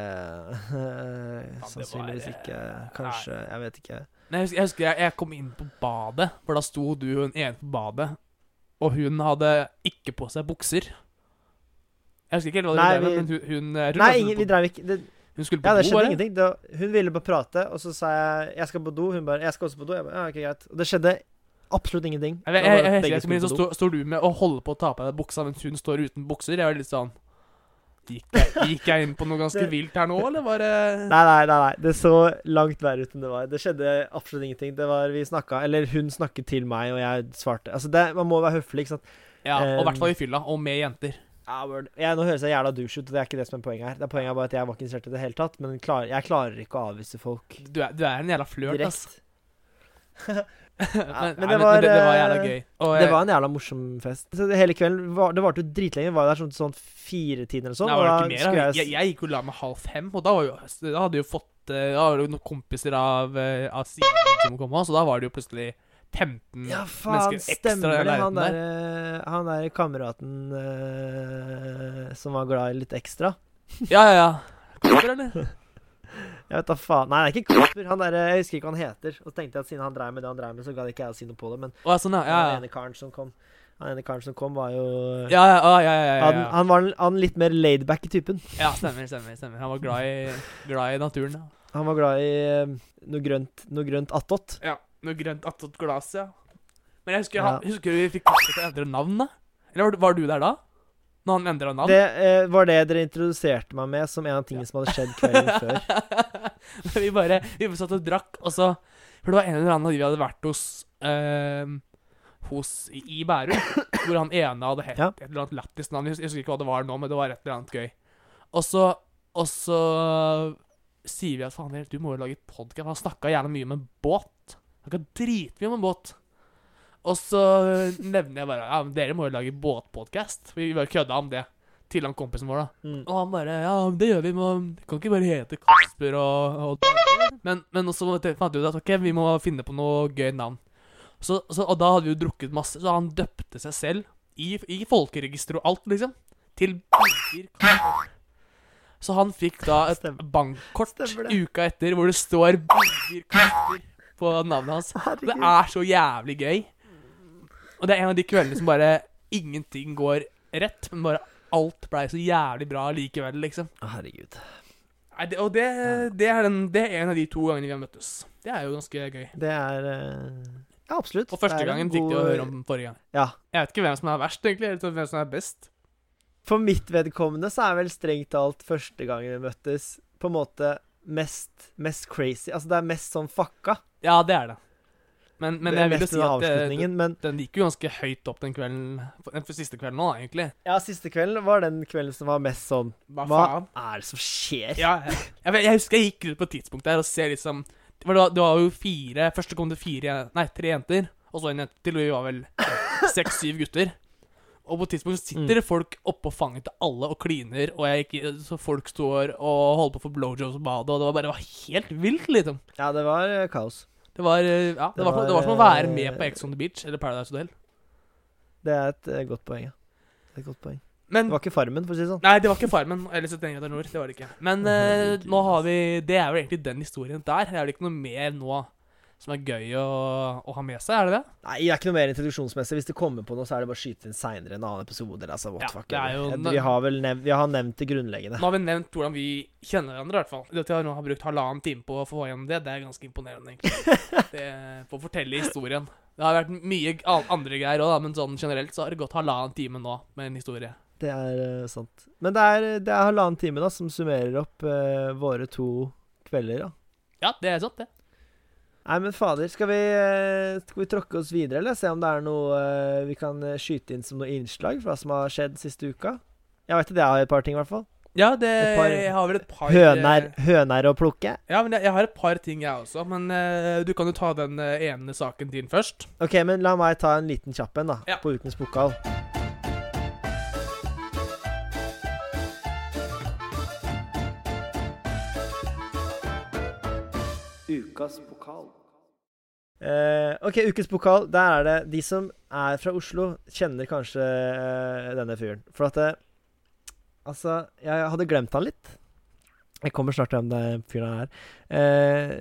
(laughs) Sannsynligvis ikke. Kanskje. Jeg vet ikke. Nei, jeg husker, jeg, husker jeg, jeg kom inn på badet, for da sto du og hun ene på badet, og hun hadde ikke på seg bukser. Jeg husker ikke helt hva det var, vi- men hun, hun tror Nei, ingen, vi drev ikke det, Hun skulle på Ja, det do, skjedde bare. ingenting. Det, var- hun ville bare prate, og så sa jeg 'jeg skal på do'. Hun bare 'jeg skal også på do'. Jeg bare, ja, ok, greit. Og det skjedde absolutt ingenting. Jeg, jeg, jeg, jeg, jeg, jeg, jeg, jeg, så står, du med og holder på å ta på deg buksa mens hun står uten bukser. Jeg var litt sånn Gikk jeg, gikk jeg inn på noe ganske vilt her nå, eller var det Nei, nei, nei, nei. Det så langt verre ut enn det var. Det skjedde absolutt ingenting. Det var, vi snakka, eller Hun snakket til meg, og jeg svarte. Altså, det, Man må være høflig, ikke sant. Ja, og i hvert Um, fall i fylla, og med jenter. Ja, jeg, Nå høres jeg jævla douche ut, og det er ikke det som er poenget her. Det er Poenget er bare at jeg var ikke interessert i det hele tatt, men klar, jeg klarer ikke å avvise folk Du er, du er en jævla flørt, ass. (laughs) (laughs) men, men det var, det, det var eh, jævla gøy. Og Det jeg- var en jævla morsom fest. Så hele kvelden var, Det varte jo dritlenge. Var der sånn, sånn fire timer eller sånn. Nei, var det ikke mer? jeg, Jeg, jeg gikk jo la meg halv fem, og da, var jo, da hadde jo fått eh, Da var det jo noen kompiser av, eh, av siden som kom så da var det jo plutselig 15 Ja, faen, mennesker ekstra stemmer det. Han der. der, eh, han der kameraten eh, som var glad i litt ekstra. Ja, ja, ja. Kommer, eller? (laughs) Jeg vet da faen Nei, det er ikke Kasper. Han der, Jeg husker ikke hva han heter. Og så tenkte jeg at siden han dreiv med det han dreiv med, så gadd ikke jeg å si noe på det. Men Å, sånn, ja. Ja, den ene karen som kom Han ene karen som kom, var jo Ja, ja, ja, ja, ja, Han, han var han litt mer laidback i typen. ja stemmer, stemmer. stemmer Han var glad i, glad i naturen. Ja. Han var glad i eh, noe grønt Noe grønt attåt. ja. Noe grønt attåt glass, ja. Men jeg husker, Ja. han, husker du vi fikk Kasper til å endre navn, da? Eller var, var du der da? Når han endra navn? Det eh, var det dere introduserte meg med som en av tingene som hadde skjedd kvelden før. (laughs) vi bare Vi satt og drakk, og så For det var en eller annen av de vi hadde vært hos eh, Hos i, i Bærum, hvor han ene hadde hett Ja. et eller annet lættis navn. Jeg husker ikke hva det var nå, men det var et eller annet gøy. Og så Og så sier vi at faen, du må jo lage podkast. Han snakka gjerne mye om en båt. Han snakka dritmye om en båt. Og så nevner jeg bare Ja, men dere må jo lage båtpodkast. Vi bare kødda om det til han kompisen vår, da. Mm. Og han bare Ja, det gjør vi. Må, kan ikke bare hete Kasper og, og Men, men også fant vi ut at ok, vi må finne på noe gøy navn. Så, så, og da hadde vi jo drukket masse, så han døpte seg selv i, i folkeregisteret og alt, liksom. Til Birger. Så han fikk da et Stemmer. bankkort uka etter hvor det står Birger Kasper på navnet hans. Det er så jævlig gøy. Og det er en av de kveldene som bare ingenting går rett, men bare alt blei så jævlig bra likevel, liksom. Herregud. Nei, det, og det, det, er den, det er en av de to gangene vi har møttes. Det er jo ganske gøy. Det er eh, Ja, absolutt. Og første gangen en gangen fikk du god- å høre om den forrige gang. Ja. Jeg vet ikke hvem som er verst, egentlig. Eller hvem som er best. For mitt vedkommende så er vel strengt talt første gangen vi møttes, på en måte mest, mest crazy. Altså, det er mest sånn fucka. Ja, det er det. Men, men jeg vil jo si at det, men den gikk jo ganske høyt opp den kvelden Den siste kvelden nå, egentlig. ja, siste kvelden var den kvelden som var mest sånn Hva, Hva er det som skjer? Ja, jeg, jeg, jeg husker jeg gikk ut på et tidspunkt der og ser liksom Det var, det var jo fire Først kom det fire Nei, tre jenter, og så en jente til. Og vi var vel seks-syv gutter. Og på et tidspunkt sitter det folk oppå fanget til alle og kliner, og jeg gikk, så folk står og holder på å få blowjobs på badet, og det var bare det var helt vilt, liksom. Ja, det var eh, kaos. Det var, eh, ja, det, Det var, var, det var som å være med på Ex on the Beach eller Paradise Hotel. Det er et eh, godt poeng, ja. Det er et godt poeng. Men Det var ikke Farmen, for å si det sånn. Nei, det var ikke Farmen eller 71 grader nord. Det var det ikke. Men uh, nå har vi Det er jo egentlig den historien der. Det er vel ikke noe mer nå som er gøy å, å ha med seg, er det det? Nei, det er ikke noe mer introduksjonsmessig. Hvis det kommer på noe, så er det bare å skyte inn seinere en annen episode. Altså, what Ja, jo- Vi har vel nevnt, vi har nevnt det grunnleggende. Nå har vi nevnt hvordan vi kjenner hverandre, i hvert fall. Det at jeg nå har brukt halvannen time på å få gjennom det, det er ganske imponerende, egentlig. Det, på å fortelle historien. Det har vært mye andre greier òg, men sånn generelt så har det gått halvannen time nå med en historie. Det er uh, sant. Men det er, det er halvannen time da som summerer opp uh, våre to kvelder. da. Ja, det er sant, det. Nei, men fader, skal vi, eh, skal vi tråkke oss videre, eller se om det er noe eh, vi kan eh, skyte inn som noe innslag for hva som har skjedd siste uka? Jeg vet at jeg har et par ting, i hvert fall. Ja, det par Jeg har vel et par Høner, høner å plukke. Ja, men jeg, jeg har et par ting, jeg også. Men uh, du kan jo ta den ene saken din først. Ok, men la meg ta en liten kjapp en, da. Ja. På ukens pokal. Ukas pokal. Uh, ok, ukens pokal. Der er det De som er fra Oslo, kjenner kanskje uh, denne fyren. For at det, Altså, jeg hadde glemt han litt. Jeg kommer snart til hvem den fyren er. Eh,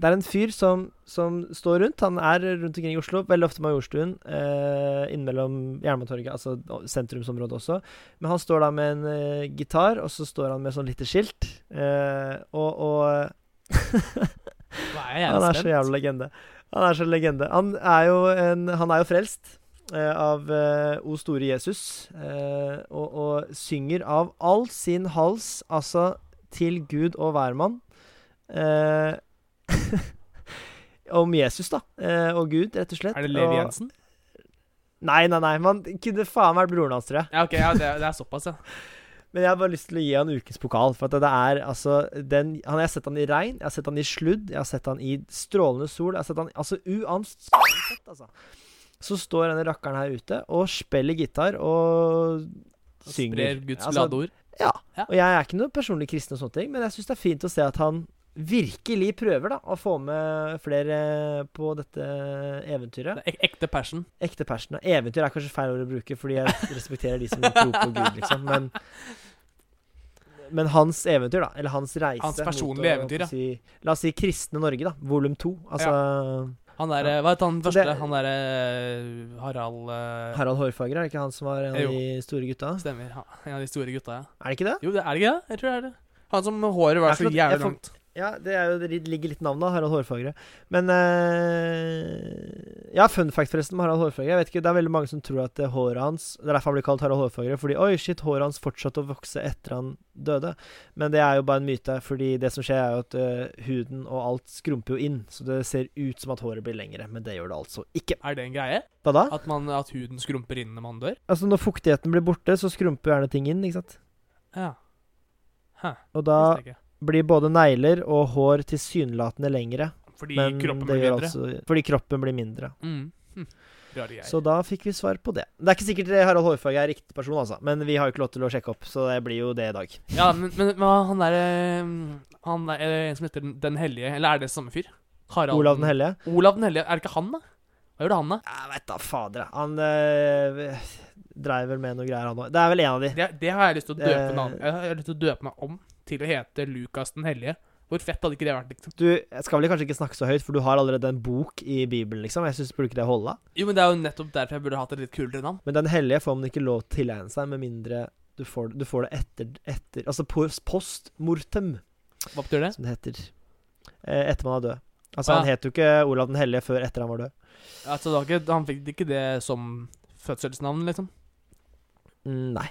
det er en fyr som, som står rundt. Han er rundt omkring i Oslo, veldig ofte Majorstuen. Uh, innimellom Jernbanetorget, altså sentrumsområdet også. Men han står da med en gitar, og så står han med sånn lite skilt. Og og (laughs) er han er så jævla legende. Han er så legende. Han er jo, en, han er jo frelst eh, av eh, O store Jesus, eh, og, og synger av all sin hals, altså til Gud og hvermann. Eh, (laughs) om Jesus, da. Eh, og Gud, rett og slett. Er det Levi Og- Jensen? Nei, nei, nei. Man kunne faen vært broren hans, tror jeg. Ja, ok, ja, det, det er såpass, ja. Men jeg har bare lyst til å gi han ukens pokal. For at det er altså den, han, Jeg har sett han i regn, jeg har sett han i sludd, jeg har sett han i strålende sol. Jeg har sett han Altså uansett, altså. Så står denne rakkeren her ute og spiller gitar og synger. Sprer Guds Altså, glade ord. Ja. Ja. Og jeg er ikke noe personlig kristen og sånne ting, men jeg syns det er fint å se at han virkelig prøver da å få med flere på dette eventyret. Det ekte passion. Ekte passion. da. Eventyr er kanskje feil ord å bruke, fordi jeg respekterer de som tror på Gud, liksom. Men, men hans eventyr, da. Eller hans reise. Hans personlige mot, eventyr, ja. Si, la oss si Kristne Norge, da. Volum to. Altså Han der, Ja. Hva het han første? det- Han derre Harald uh, Harald Hårfager, er det ikke han som var en av Jo. de store gutta? Stemmer. Han- En av de store gutta, ja. Er det ikke det? Jo, det er det ikke det? Jeg tror det er det. Han som håret var så jævlig langt. Ja, det, er jo, det ligger litt navnet Harald Hårfagre. Men eh, Ja, fun fact forresten med Harald Hårfagre. Jeg vet ikke, Det er veldig mange som tror at det håret hans Det er derfor han blir kalt Harald Hårfagre. Fordi oi, shit, håret hans fortsatte å vokse etter han døde. Men det er jo bare en myte, fordi det som skjer, er jo at uh, huden og alt skrumper jo inn. Så det ser ut som at håret blir lengre, men det gjør det altså ikke. Er det en greie? Hva da? At, man, at huden skrumper inn når man dør? Altså, når fuktigheten blir borte, så skrumper gjerne ting inn, ikke sant? Ja. Hæ. Og da. Blir både negler og hår tilsynelatende lengre. Fordi Men kroppen det blir mindre? altså Fordi kroppen blir mindre. Mm. Hm. Så da fikk vi svar på det. Det er ikke sikkert det Harald Hårfagre er riktig person, altså. Men vi har jo ikke lov til å sjekke opp, så det blir jo det i dag. Ja, men, men, men han derre Han er en som heter Den- Den hellige, eller er det samme fyr? Harald Olav den hellige. Olav den hellige. Er det ikke han, da? Hva gjorde han, da? Jeg vet da fader. Han øh, dreiv vel med noe greier, han òg. Det er vel en av de. Det, det har jeg lyst til å døpe Det- Jeg har lyst til å døpe meg om til å hete Lukas den hellige. Hvor fett hadde ikke det vært? liksom? Du jeg skal vel kanskje ikke snakke så høyt, for du har allerede en bok i Bibelen, liksom. Jeg syns burde ikke det holde. Jo, men det er jo nettopp derfor jeg burde hatt et litt kulere navn. Men Den hellige får man ikke lov til å tilegne seg, med mindre du får, du får det etter, etter Altså post, post mortem, Hva betyr det? som det heter. Eh, etter man er død. Altså, Ja. han het jo ikke Olav den hellige før etter han var død. Altså, det var ikke, Han fikk ikke det som fødselsnavn, liksom? Mm, nei.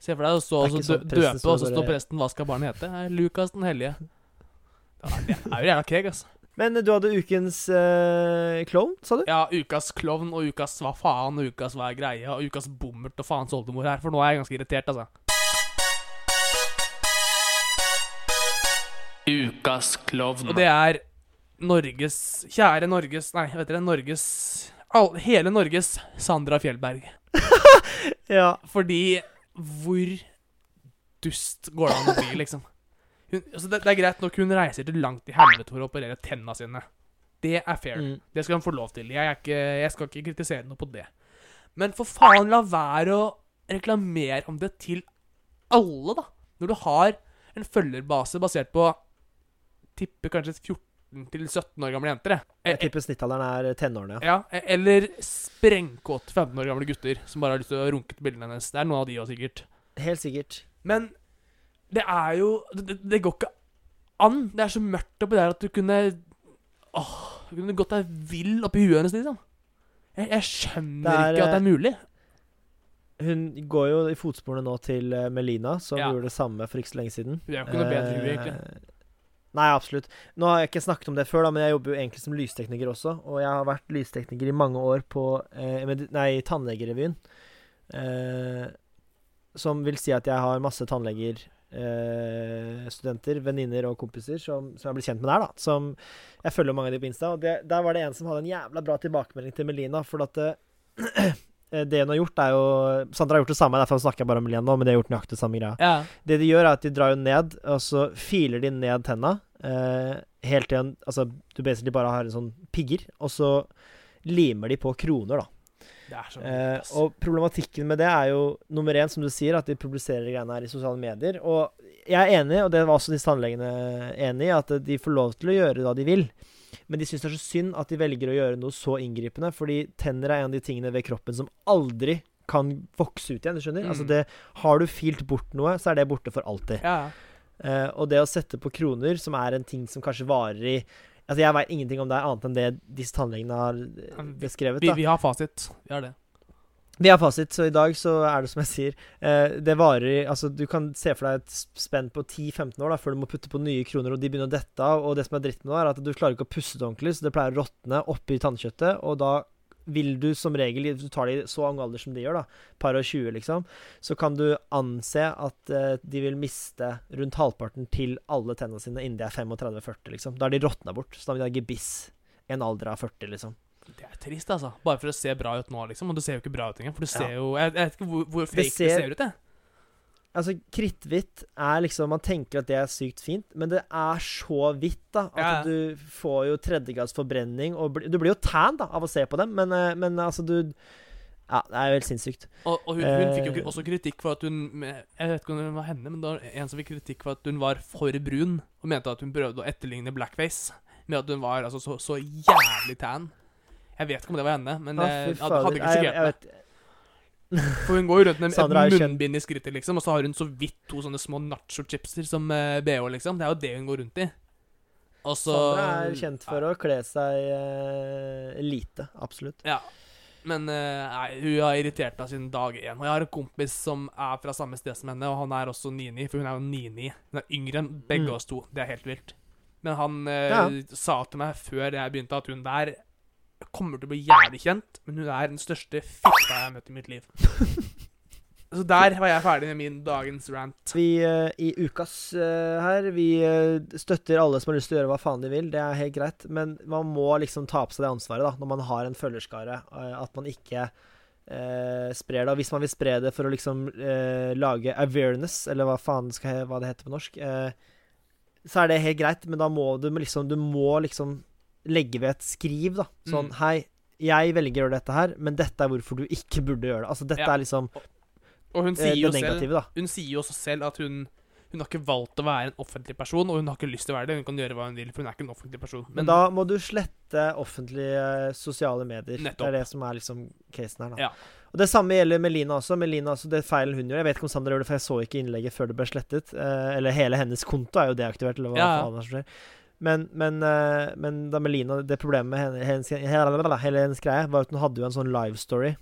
Se for deg å stå og døpe, og så står presten Hva skal barnet hete? Lukas den hellige. Det er jo jævla keg, altså. Men du hadde ukens øh, klovn, sa du? Ja, ukas klovn og ukas hva faen og ukas hva er greia og ukas bommert og faens oldemor her, for nå er jeg ganske irritert, altså. Ukas klovn. Og det er Norges Kjære Norges Nei, vet dere, Norges all, Hele Norges Sandra Fjellberg. (laughs) Ja. Fordi Hvor dust går det an å bli, liksom? Hun, altså det, det er greit nok hun reiser til langt i helvete for å operere tenna sine. Det er fair. Mm. Det skal hun få lov til. Jeg, ikke, jeg skal ikke kritisere noe på det. Men for faen, la være å reklamere om det til alle, da. Når du har en følgerbase basert på Tipper kanskje 14 til 17 år gamle jenter. jeg. Jeg Eh, tipper snittalderen er tenårene, ja. ja, eller sprengkåte 15 år gamle gutter som bare har lyst til å runke til bildene hennes. Det er noen av de òg, sikkert. Helt sikkert. Men det er jo det, det går ikke an. Det er så mørkt oppi der at du kunne Åh, du kunne gått deg vill oppi huet hennes, liksom. Jeg, jeg skjønner er, ikke at det er mulig. Hun går jo i fotsporene nå til eh, Melina, som Ja. gjorde det samme for ikke så lenge siden. Det er jo ikke noe bedre, egentlig. Eh, Nei, absolutt. Nå har jeg ikke snakket om det før, da, men jeg jobber jo egentlig som lystekniker også. Og jeg har vært lystekniker i mange år på eh, nei, Tannlegerevyen. Eh, som vil si at jeg har masse tannleger, eh, venninner og kompiser som, som jeg blitt kjent med der. da Som Jeg følger mange av de på Insta. Og det, der var det en som hadde en jævla bra tilbakemelding til Melina. For at (clears throat) det, det hun har gjort, er jo Sandra har gjort det samme, derfor snakker jeg bare om Melina nå, men de har gjort nøyaktig det samme greia. Ja. Det de gjør, er at de drar jo ned, og så filer de ned tenna. Eh, helt til en Altså, du basically bare har en sånn pigger, og så limer de på kroner, da. Det er så Eh, og problematikken med det er jo nummer én, som du sier, at de publiserer greiene her i sosiale medier. Og jeg er enig, og det var også disse tannlegene enig i, at de får lov til å gjøre hva de vil. Men de syns det er så synd at de velger å gjøre noe så inngripende, fordi tenner er en av de tingene ved kroppen som aldri kan vokse ut igjen. Du skjønner? Mm. Altså det, Har du filt bort noe, så er det borte for alltid. ja. Uh, og det å sette på kroner, som er en ting som kanskje varer i Altså Jeg veit ingenting om det annet enn det disse tannlegene har beskrevet. Vi, vi har fasit. Vi har det. Vi har fasit, så i dag så er det som jeg sier eh, Det varer Altså, du kan se for deg et spenn på 10-15 år da før du må putte på nye kroner, og de begynner å dette av. Og det som er dritt med det, er at du klarer ikke å pusse det ordentlig, så det pleier å råtne oppi tannkjøttet, og da vil du som regel, hvis du tar det i så ung alder som de gjør, da, par og 20 liksom, så kan du anse at eh, de vil miste rundt halvparten til alle tennene sine innen de er 35-40, liksom. Da er de råtna bort. Så da vil de ha gebiss en alder av 40, liksom. Det er trist, altså. Bare for å se bra ut nå, liksom. Og det ser jo ikke bra ut engang. For du ser Ja. jo Jeg, jeg vet ikke hvor, hvor fake det ser, ser- ut, jeg. Altså, kritthvitt er liksom Man tenker at det er sykt fint, men det er så hvitt, da. At Ja. du får jo tredjegrads forbrenning, og du blir jo tan da av å se på dem, men, eh, men altså, du Ja, det er jo helt sinnssykt. Og, og hun, hun fikk jo Eh. også kritikk for at hun Jeg vet ikke om det var henne, men det var en som fikk kritikk for at hun var for brun, og mente at hun prøvde å etterligne blackface. Med at hun var altså så, så jævlig tan. Jeg vet ikke om det var henne, men Å, jeg, hadde, ikke Nei, det. For hun går jo rundt med et munnbind i skrittet, liksom, og så har hun så vidt to sånne små nacho-chipser som uh, BH, liksom. Det er jo det hun går rundt i. Og så Sandra er kjent for å kle seg uh, lite. Absolutt. Ja. Men uh, nei, hun har irritert meg siden dag én. Og jeg har en kompis som er fra samme sted som henne, og han er også 9-9, for hun er jo 9-9. Hun er yngre enn begge Mm. oss to. Det er helt vilt. Men han uh, Ja. sa til meg før jeg begynte, at hun der kommer til å bli jævlig kjent, men hun er den største fitta jeg har møtt i mitt liv. (laughs) Så der var jeg ferdig med min dagens rant. Vi uh, i ukas uh, her Vi uh, støtter alle som har lyst til å gjøre hva faen de vil. Det er helt greit. Men man må liksom ta på seg det ansvaret da når man har en følgerskare. at man ikke sprer det. Og hvis man vil spre det for å liksom lage awareness, eller hva faen skal jeg, hva det heter på norsk, så er det helt greit. Men da må du liksom Du må liksom legge ved et skriv, da. Sånn Mm. Hei, jeg velger å gjøre dette her, men dette er hvorfor du ikke burde gjøre det. Altså dette Ja. er liksom Og hun eh, sier jo selv negative, da. Hun sier jo også selv at hun hun har ikke valgt å være en offentlig person, og hun har ikke lyst til å være det. Hun kan gjøre hva hun vil, for hun er ikke en offentlig person. Men, da må du slette offentlige eh, sosiale medier. Nettopp. Det er det som er liksom casen her, da. Ja. Og Det samme gjelder Melina også. Melina også, Det feilen hun gjør Jeg vet ikke om Sander gjorde det, for jeg så ikke innlegget før det ble slettet. Eh, eller hele hennes konto er jo deaktivert, eller hva Ja, faen som skjer. Men, men, eh, men da Melina Det problemet med hennes, hennes, hennes greie var at hun hadde jo en sånn live story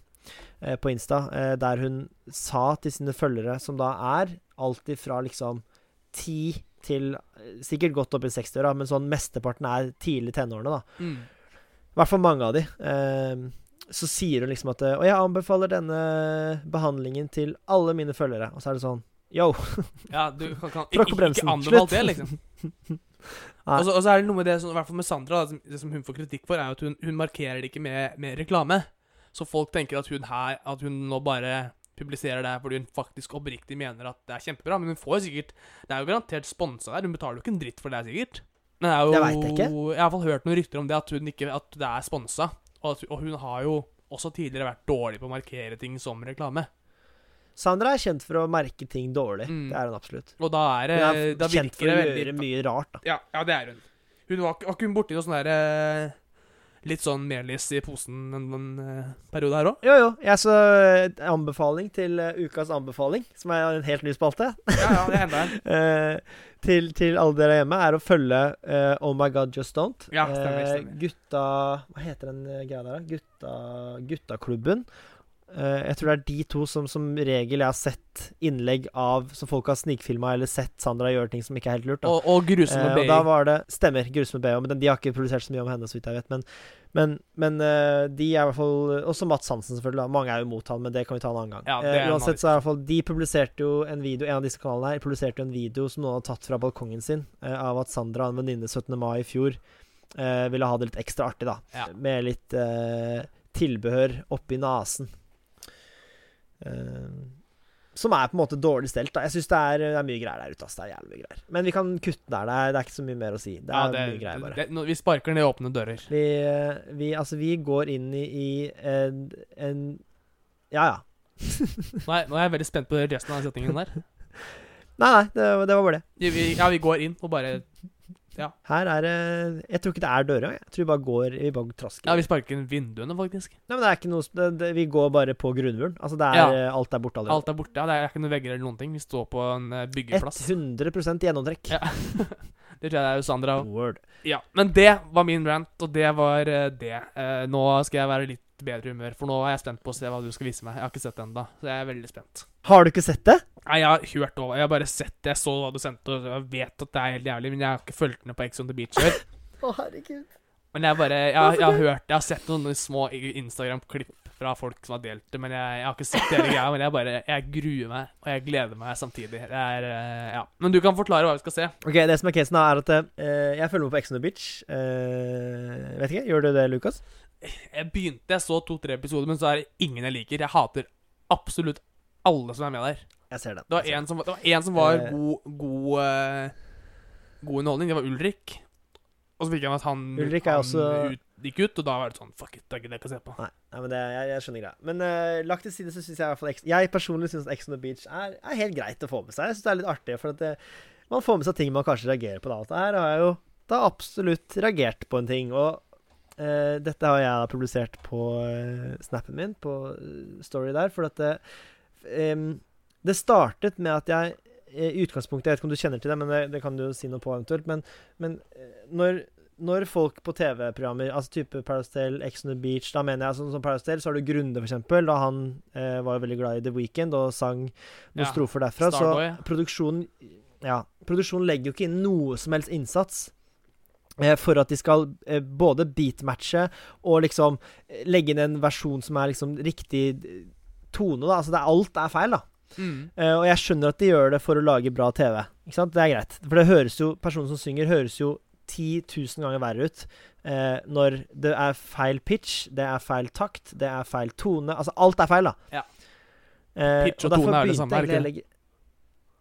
eh, på Insta eh, der hun sa til sine følgere, som da er alt ifra liksom 10 til Sikkert godt opp i 60-åra, men sånn mesteparten er tidlig tenårene, da. Mm. Hvert fall mange av de. Eh, så sier hun liksom at Og jeg anbefaler denne behandlingen til alle mine følgere. Og så er det sånn Yo. Ja, du kan, kan ikke, ikke anbefalt Slutt. det, (laughs) liksom. (laughs) Og så er det noe med det, i hvert fall med Sandra, da, som, det som hun får kritikk for, er at hun, hun markerer det ikke med, med reklame. Så folk tenker at hun her At hun nå bare publiserer det her fordi hun faktisk oppriktig mener at det er kjempebra. Men hun får jo sikkert Det er jo garantert sponsa der. Hun betaler jo ikke en dritt for det, sikkert. Men det er jo Det vet jeg ikke. Jeg har i hvert fall hørt noen rykter om det, at, hun ikke, at det er sponsa. Og, og hun har jo også tidligere vært dårlig på å markere ting som reklame. Sandra er kjent for å merke ting dårlig. Mm. Det er hun absolutt. Og da er det Hun er Da kjent for å veldig gjøre mye rart, da. Ja, ja, det er hun. Hun var, var ikke hun borti noe sånn der eh, Litt sånn melis i posen en, en en periode her òg? Jo, jo. Jeg så eh, anbefaling til eh, ukas anbefaling, som er en helt ny spalte, Ja, ja, det hender (laughs) eh, til, til alle dere hjemme, er å følge uh, Oh My God Just Don't. Ja, stemmer, Eh, stemmer. gutta Hva heter den eh, greia der, da? Gutta, guttaklubben. Eh, jeg tror det er de to som som regel jeg har sett innlegg av som folk har snikfilma, eller sett Sandra gjøre ting som ikke er helt lurt. da Og, og grusomme Eh, og da var det Stemmer. Grusomme BH. Men de har ikke produsert så mye om henne, så vidt jeg vet. Men, men, men eh, de er i hvert fall Også Mats Hansen, selvfølgelig. Mange er jo mot han, men det kan vi ta en annen gang. Ja, er Eh, uansett så er i hvert fall De publiserte jo en video En av disse kanalene her publiserte jo en video som noen hadde tatt fra balkongen sin, eh, av at Sandra, en venninne 17. mai i fjor, eh, ville ha det litt ekstra artig, da. Ja. Med litt eh, tilbehør oppi nesen. Eh, som er på en måte dårlig stelt. da Jeg syns det, det er mye greier der ute. Det er jævlig mye greier Men vi kan kutte der. Det er, det er ikke så mye mer å si. Det er Ja, det, mye greier, bare. det, nå- vi sparker ned åpne dører. Vi, vi, altså, vi går inn i, i en, en Ja, ja. (laughs) Nå er, nå er jeg veldig spent på resten av setningen der. Nei, nei, det, var- det var bare det. Ja, vi går inn og bare Her er det Jeg tror ikke det er dører. Jeg tror vi bare går Vi bare trasker. Ja, vi sparker inn vinduene, faktisk. Nei, men det er ikke noe det, det, Vi går bare på grunnmuren. Altså, det er Ja. Alt er borte allerede. Alt er borte. Ja, det er ikke noen vegger eller noen ting. Vi står på en eh, byggeplass. 100% gjennomtrekk. Ja. (laughs) det tror jeg det er Sandra òg. Ja, men det var min rant, og det var eh, det. Eh, nå skal jeg være litt bedre humør, for nå er jeg spent på å se hva du skal vise meg. Jeg har ikke sett det ennå, så jeg er veldig spent. Har du ikke sett det? Nei, jeg har hørt over, jeg har bare sett det, jeg så hva du sendte, og jeg vet at det er helt jævlig, men jeg har ikke fulgt med på Ex on the Beach før. Å, herregud. Men jeg bare, jeg, jeg har hørt, jeg har sett noen små Instagram-klipp fra folk som har delt det, men jeg, jeg har ikke sett hele greia, men jeg bare, jeg gruer meg, og jeg gleder meg samtidig. Det er, eh, ja. Men du kan forklare hva vi skal se. Ok, Det som er casen, da, er at uh, jeg følger med på Ex on the Beach. Uh, vet ikke, Gjør du det, Lukas? Jeg begynte, jeg så to-tre episoder, men så er det ingen jeg liker. Jeg hater absolutt alle som er med der. Jeg ser den. Det var en som, det var, en som var god, god, god underholdning. Det var Ulrik. Og så fikk han at han, Ulrik er han også- ut, gikk ut, og da var det sånn Fuck it, det er ikke det jeg kan se på. Nei, nei men det, jeg, jeg skjønner greia. Men uh, lagt til side så syns jeg i hvert fall Jeg personlig syns Ex on the Beach er, er helt greit å få med seg. Jeg syns det er litt artig, for at det, man får med seg ting man kanskje reagerer på. Da. Og Her har jeg jo da absolutt reagert på en ting. Og uh, dette har jeg da publisert på uh, snappen min, på eh, story der, for at det, em, det startet med at jeg eh, i utgangspunktet Jeg vet ikke om du kjenner til det, men det, det kan du jo si noe på eventuelt. Men, men eh, når når folk på TV-programmer, altså type Paradise Hotel, Ex on the Beach Da mener jeg sånn som Paradise så har du Grunde, for eksempel. Da han eh, var veldig glad i The Weekend og sang noen Ja, strofer derfra. Starboy. Så produksjonen Ja, produksjonen legger jo ikke inn noe som helst innsats. eh, For at de skal eh, både beatmatche og liksom eh, legge inn en versjon som er liksom riktig eh, tone. da Altså det er, alt er feil, da. Mm. Eh, og jeg skjønner at de gjør det for å lage bra TV. Ikke sant? Det er greit. For det høres jo personen som synger, høres jo 10 000 ganger verre ut uh, når det er feil pitch, det er feil takt, det er feil tone. Altså alt er feil, da. Ja. Eh, Pitch og og tone er det samme, er det ikke? legge-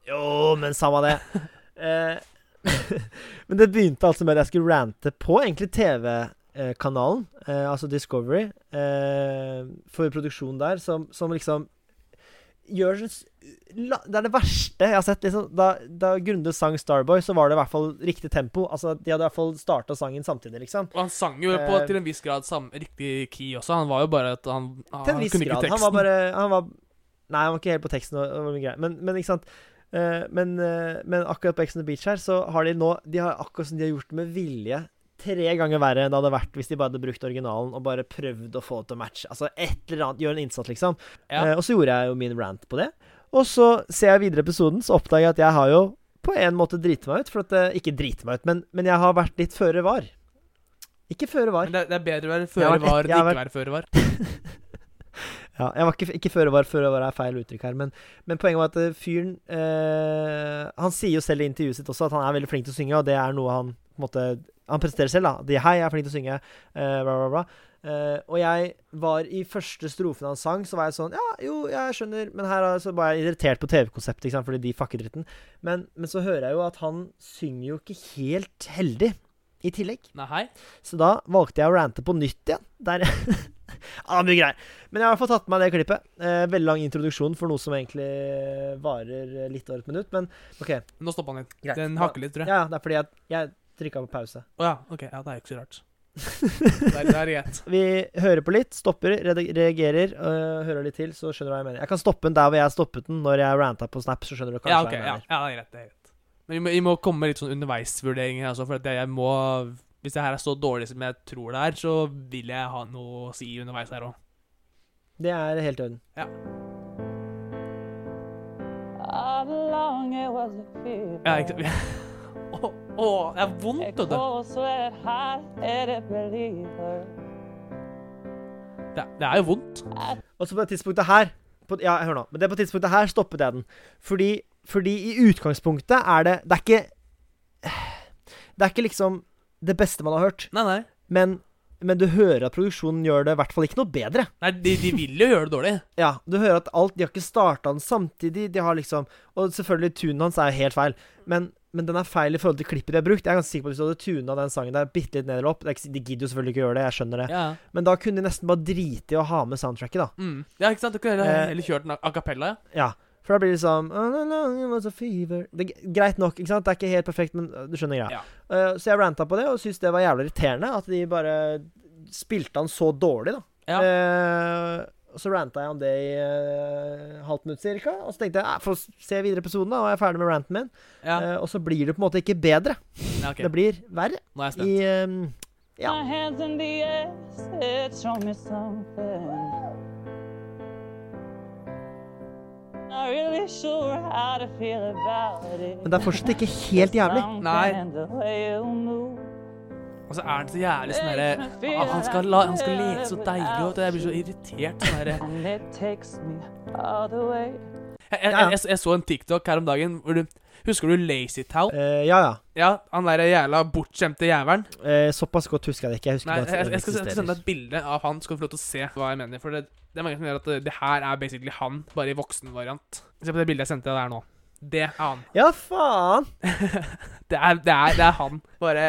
Jo, men samme det. (laughs) (laughs) men det begynte altså med at jeg skulle rante på egentlig TV-kanalen, altså Discovery, eh, for produksjonen der, som, som liksom gjør Det er det verste jeg har sett. Liksom. Da, da Grunde sang 'Starboy', så var det i hvert fall riktig tempo. Altså, De hadde i hvert fall starta sangen samtidig, liksom. Og han sang jo på Eh. til en viss grad sam, riktig key også. Han var jo bare at han, han Til en viss kunne ikke teksten. Han var bare han var, Nei, han var ikke helt på teksten. Men, men ikke sant Eh, men, eh, men akkurat på Ex on the Beach her, så har de nå De har akkurat som de har gjort med vilje tre ganger verre enn det hadde vært hvis de bare hadde brukt originalen og bare prøvd å få det til å matche. Altså et eller annet, gjøre en innsats, liksom. Ja. Eh, og så gjorde jeg jo min rant på det. Og så ser jeg videre episoden, så oppdager jeg at jeg har jo på en måte driti meg ut. For at det, Ikke driti meg ut, men, men jeg har vært litt føre var. Ikke føre var. Men det, det er bedre å være føre var enn ikke ikke være føre var. (laughs) Ja, jeg var ikke, ikke føre var. Føre var er feil uttrykk her. Men, men poenget var at eh, fyren eh, Han sier jo selv i intervjuet sitt også at han er veldig flink til å synge, og det er noe han på en måte Han presterer selv, da. De, 'Hei, jeg er flink til å synge', uh, bla, bla, bla. Uh, og jeg var i første strofen han sang, så var jeg sånn Ja, jo, jeg skjønner, men her altså, så var jeg irritert på TV-konseptet, ikke sant, fordi de fucker dritten. Men, men så hører jeg jo at han synger jo ikke helt heldig i tillegg. Nei. Så da valgte jeg å rante på nytt igjen. Der (laughs) ah, Mye greier. Men jeg har i hvert fall tatt med meg det klippet. Eh, veldig lang introduksjon for noe som egentlig varer litt over et minutt. Men OK. Nå stoppa han litt. Greit. Den hakker litt, tror jeg. Ja, det er fordi jeg, jeg trykka på pause. Å ja, ok. Ja, det er jo ikke så rart. (laughs) Det er, det er greit. Vi hører på litt, stopper, reagerer, øh, hører litt til, så skjønner du hva jeg mener. Jeg kan stoppe den der hvor jeg stoppet den, når jeg ranta på Snap, så skjønner du kanskje Ja, okay, hva jeg mener. ja, det er greit. det er greit. Men vi må, vi må komme med litt sånn underveisvurderinger, altså, for at jeg må Hvis det her er så dårlig som jeg tror det er, så vil jeg ha noe å si underveis her òg. Det er helt i orden. All along it was a fever. Ja, ikke Å, å, det er vondt, hot-headed believer. Det, det er jo vondt. Og så på det tidspunktet her på, Ja, hør nå. Men det på tidspunktet her stoppet jeg den. Fordi, fordi i utgangspunktet er det Det er ikke Det er ikke liksom det beste man har hørt. Nei, nei. Men, men du hører at produksjonen gjør det i hvert fall ikke noe bedre. nei de, de vil jo gjøre det dårlig. (laughs) Ja, du hører at alt De har ikke starta den samtidig. De har liksom Og selvfølgelig, tunen hans er helt feil. Men, men den er feil i forhold til klippet de har brukt. Jeg er ganske sikker på at Hvis du hadde tuna den sangen der bitte litt ned eller opp De gidder jo selvfølgelig ikke å gjøre det, jeg skjønner det. Ja. Men da kunne de nesten bare drite i å ha med soundtracket, da. Mm. ja, ikke sant? Du kunne heller, Eh, kjørt den a cappella, ja. Ja. For da blir det sånn «All along it was a fever». det, er Greit nok, ikke sant? Det er ikke helt perfekt, men uh, du skjønner greia. Ja. Uh, så jeg ranta på det, og syntes det var jævlig irriterende at de bare spilte han så dårlig, da. Ja. Eh, og så ranta jeg om det i uh, halvt minutt cirka. Og så tenkte jeg få se videre episoden, da, og jeg er ferdig med ranten min. ja. Uh, og så blir det på en måte ikke bedre. ja okay. Det blir verre. Nå er jeg I um, Ja. My hands in the air said, show me something. Not really sure how to feel about it. Men det er fortsatt ikke helt jævlig. Nei. Og så er han så jævlig sånn derre at han, skal la- han skal leke så deilig, og jeg blir så irritert. Sånn der. Jeg, jeg, jeg, jeg så en TikTok her om dagen hvor du Husker du Lazy Town? Eh, ja, ja. Ja, han derre jævla bortskjemte jævelen. Uh, såpass godt husker jeg det ikke. Jeg husker Nei, jeg, jeg skal eksisterer. sende deg et bilde av han, så skal du få lov til å se hva jeg mener. For det, det er mange som gjør at det, det her er basically han, bare i voksenvariant. Se på det bildet jeg sendte deg der nå. Det er han. Ja, faen! (laughs) Det er, det er, det er han. Bare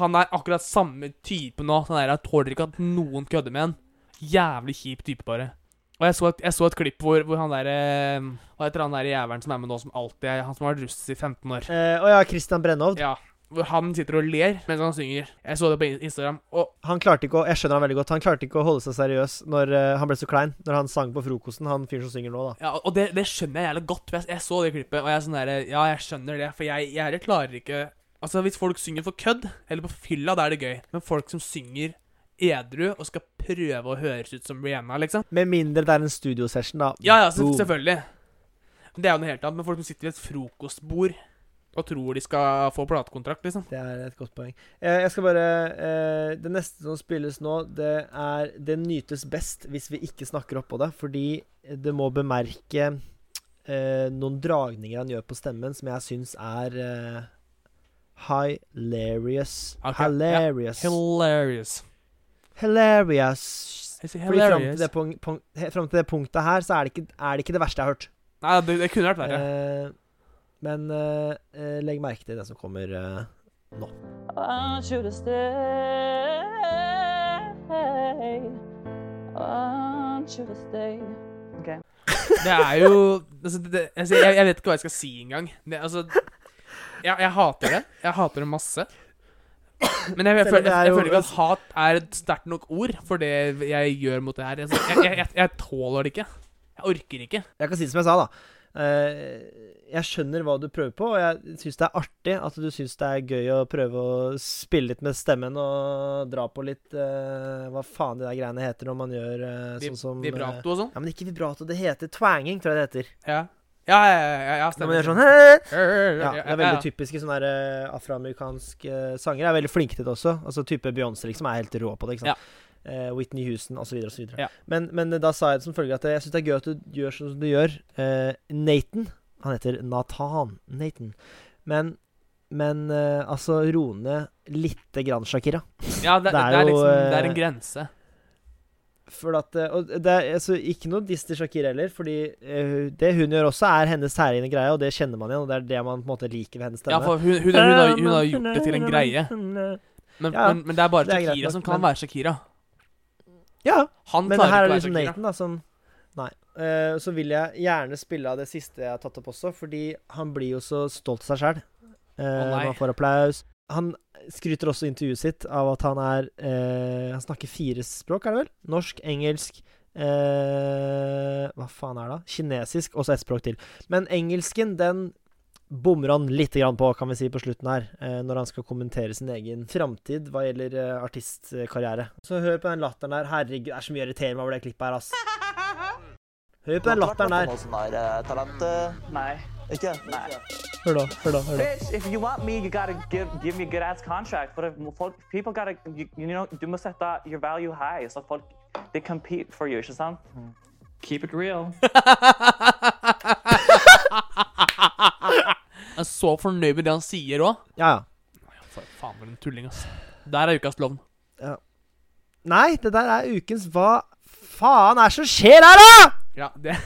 Han er akkurat samme type nå. Sånn der, Jeg tåler ikke at noen kødder med han. Jævlig kjip type, bare. Og jeg så et, jeg så et klipp hvor, hvor han derre Hva heter han der jævelen som er med nå, som alltid er Han som har vært russ i 15 år. Eh, Å ja, Christian Brennhovd. Ja. Hvor han sitter og ler mens han synger. Jeg så det på Instagram. Og Han klarte ikke å Jeg skjønner han veldig godt. Han klarte ikke å holde seg seriøs når uh, han ble så klein Når han sang på frokosten, han fyren som synger nå, da. Ja, og det, det skjønner jeg jævlig godt. Jeg, jeg så det klippet, og jeg er sånn derre Ja, jeg skjønner det, for jeg, jeg klarer ikke Altså, hvis folk synger for kødd, eller på fylla, da er det gøy. Men folk som synger edru og skal prøve å høres ut som Rihanna, liksom Med mindre det er en studiosession, da. Ja, ja, selv- selvfølgelig. Det er jo noe helt annet. Men folk som sitter ved et frokostbord og tror de skal få platekontrakt, liksom. Det er et godt poeng. Eh, jeg skal bare eh, Det neste som spilles nå, det er Det nytes best hvis vi ikke snakker oppå det, fordi det må bemerke eh, noen dragninger han gjør på stemmen som jeg syns er eh, hilarious. Yeah. Hilarious. Hilarious. Hilarious. Fordi fram til, det punk, punk, fram til det punktet her, så er det ikke, er det, ikke det verste jeg har hørt. Nei, det, det kunne vært verre. Eh, men eh, eh, legg merke til det som kommer nå. I. I to. Okay. Det er jo altså, det, altså, jeg, jeg vet ikke hva jeg skal si engang. Det, altså, jeg, jeg hater det. Jeg hater det masse. Men jeg, jeg, føler, er jeg, jeg føler ikke at hat er et sterkt nok ord for det jeg gjør mot det her. Altså, jeg, jeg, jeg, jeg tåler det ikke. Jeg orker ikke. Jeg kan si det som jeg sa, da. Eh, jeg skjønner hva du prøver på, og jeg syns det er artig at du syns det er gøy å prøve å spille litt med stemmen og dra på litt uh, Hva faen de der greiene heter når man gjør uh, sånn som Vibrato og sånn. Ja, men ikke vibrato. Det heter twanging, tror jeg det heter. Ja. Ja, ja, ja, ja, stemmer. Når man gjør sånn Ja, Ja, det er veldig typiske sånne eh, afroamerikanske sanger. er veldig flinke til det også. Altså Type Beyoncé liksom er helt rå på det. ikke sant? Eh, Whitney Houston osv. osv. Ja. Men, men da sa jeg det som følge at jeg syns det er gøy at du gjør sånn som du gjør. Eh, Nathan Han heter Nathan. Nathan. Men men uh, altså, roe ned lite grann, Shakira. Ja, det, Det (laughs) det, er er jo, liksom Det er eh, en grense. For at, eh, og det er altså, ikke noe diss til Shakira heller, fordi uh, det hun gjør også, er hennes særegne greie, og det kjenner man igjen, og det er det man på en måte liker ved hennes stemme. Ja, for hun, hun, hun, har, hun har gjort det til en greie. (laughs) Men, Ja, men, men det er bare er Shakira nok, som kan være Shakira. Ja, Han men her er liksom Nathan, da, som Nei. Uh, så vil jeg gjerne spille av det siste jeg har tatt opp også, fordi han blir jo så stolt av seg sjæl. Uh, oh, han får applaus. Han skryter også i intervjuet sitt av at han er uh, Han snakker fire språk, er det vel? Norsk, engelsk eh, Hva faen er det? da? Kinesisk og så ett språk til. Men engelsken, den bommer han litt grann på, kan vi si, på slutten her. Eh, når han skal kommentere sin egen framtid hva gjelder eh, artistkarriere. Så hør på den latteren der. Herregud, det er så mye irriterende meg over det klippet her, ass. Hør på den latteren der. Sånn eh, Nei. Ikke? Nei. Hør da, hør da. hør da. Bitch, if you want me, you gotta give give me a good ass contract. But if folk, people gotta, you, you know, du må sette your value high, så folk they compete for you, ikke sant? Keep it real. (laughs) Er så fornøyd med det han sier òg. Ja, ja. For faen, for en tulling, ass. Der er ukas klovn. Nei, det der er ukens Hva faen er det som skjer her, da?! Ja, det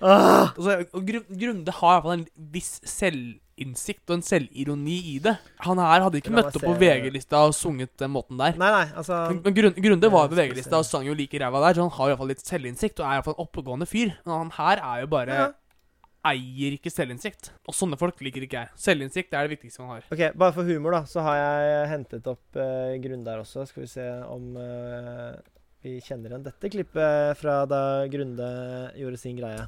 Åh, (laughs) altså, og Grunde har i hvert fall en viss selvinnsikt og en selvironi i det. Han her hadde ikke møtt opp på. VG-lista og sunget den måten der. nei, nei, altså Men, men Grunde var på Ja, VG-lista og sang jo like ræva der, så han har i hvert fall litt selvinnsikt og er i hvert fall en oppegående fyr. Men han her er jo bare Ja. Eier ikke selvinnsikt. Og sånne folk liker ikke jeg. Selvinnsikt er det viktigste man har. Ok, Bare for humor, da, så har jeg hentet opp uh, Grunde der også. Skal vi se om eh, vi kjenner igjen dette klippet fra da Grunde gjorde sin greie.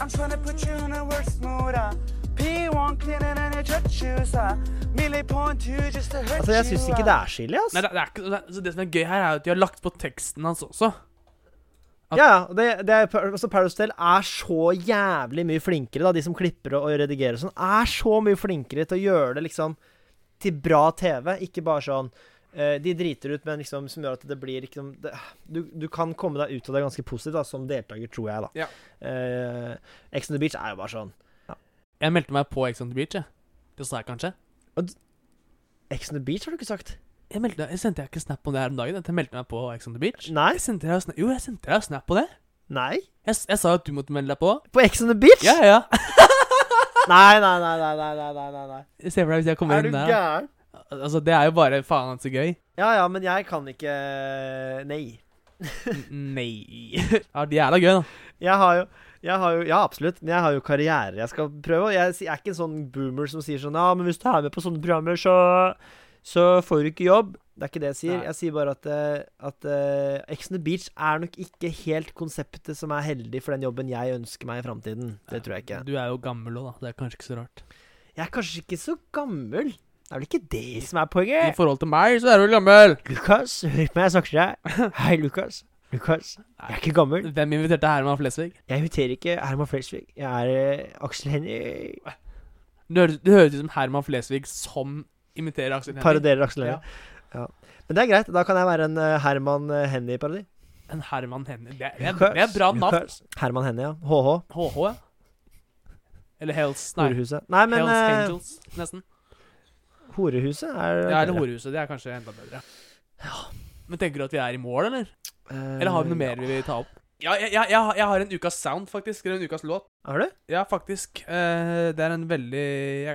I'm trying to put you in a worse mood. Uh. P1 cleaner than your church shoes. Uh. Millie point two just to hurt Altså, jeg syns ikke det er skillig, altså. Nei, det, det, er ikke, det, altså, det som er gøy her, er at de har lagt på teksten hans også. At- Ja, ja. Det, det altså Paradise Hotel er så jævlig mye flinkere, da. De som klipper og, redigerer og sånn, er så mye flinkere til å gjøre det liksom til bra TV. Ikke bare sånn uh, de driter ut, men liksom som gjør at det blir liksom det, du, du kan komme deg ut av det ganske positivt da, som deltaker, tror jeg, da. Ja. Uh, Ex on the Beach er jo bare sånn Jeg meldte meg på Ex on the Beach, jeg. Det sa jeg kanskje. Ex on the Beach har du ikke sagt? jeg, meldte, jeg Sendte jeg ikke snap om det her om dagen? At jeg meldte meg på Ex on the Beach? Nei. Jeg sendte deg, jo, jeg sendte deg snap på det. Nei. Jeg, jeg sa at du måtte melde deg på. På Ex on the Beach? Ja, ja. (laughs) nei, nei, nei, nei, nei, nei, nei, nei. Se for deg hvis jeg kommer inn der. Er du gæren? Altså, det er jo bare faen så gøy. Ja, ja, men jeg kan ikke eh, Nei. (laughs) nei. Ja, det er jævla gøy, da. Jeg har jo jeg har jo, ja, absolutt. Men jeg har jo karriere jeg skal prøve. Jeg er ikke en sånn boomer som sier sånn Ja, men hvis du er med på sånne programmer, så så får du ikke jobb. Det er ikke det jeg sier. Nei. Jeg sier bare at, eh, at uh, Ex on the Beach er nok ikke helt konseptet som er heldig for den jobben jeg ønsker meg i framtiden. Det tror jeg ikke. Du er jo gammel òg, da. Det er kanskje ikke så rart. Jeg er kanskje ikke så gammel. Det er vel ikke det som er poenget? I forhold til meg, så er du vel gammel. Lukas, hør på meg, jeg snakker til deg. (laughs) Hei, Lukas. Lukas, jeg er ikke gammel. Hvem inviterte Herman Flesvig? Jeg inviterer ikke Herman Flesvig. Jeg er uh, Aksel Hennie. Du høres, det høres ut som Herman Flesvig som imiterer Aksel Hennie. Parodierer Aksel Ja. Hennie. Ja. Men det er greit. Da kan jeg være en eh, Herman eh, Hennie-parodi. En Herman Hennie. Det, det, det er bra navn. Herman Hennie, ja. HH. HH, ja. Eller Hells Nei, Horehuset. Nei, men Hells uh, Angels, nesten. Horehuset er Ja, eller Horehuset. Det er kanskje enda bedre. Ja. Men tenker du at vi er i mål, eller? Uh, Eller har vi noe mer vi vil ta opp? Ja, jeg, jeg, jeg, har- en ukas sound, faktisk. Eller en ukas låt. Har du? Ja, faktisk. Uh, det er en veldig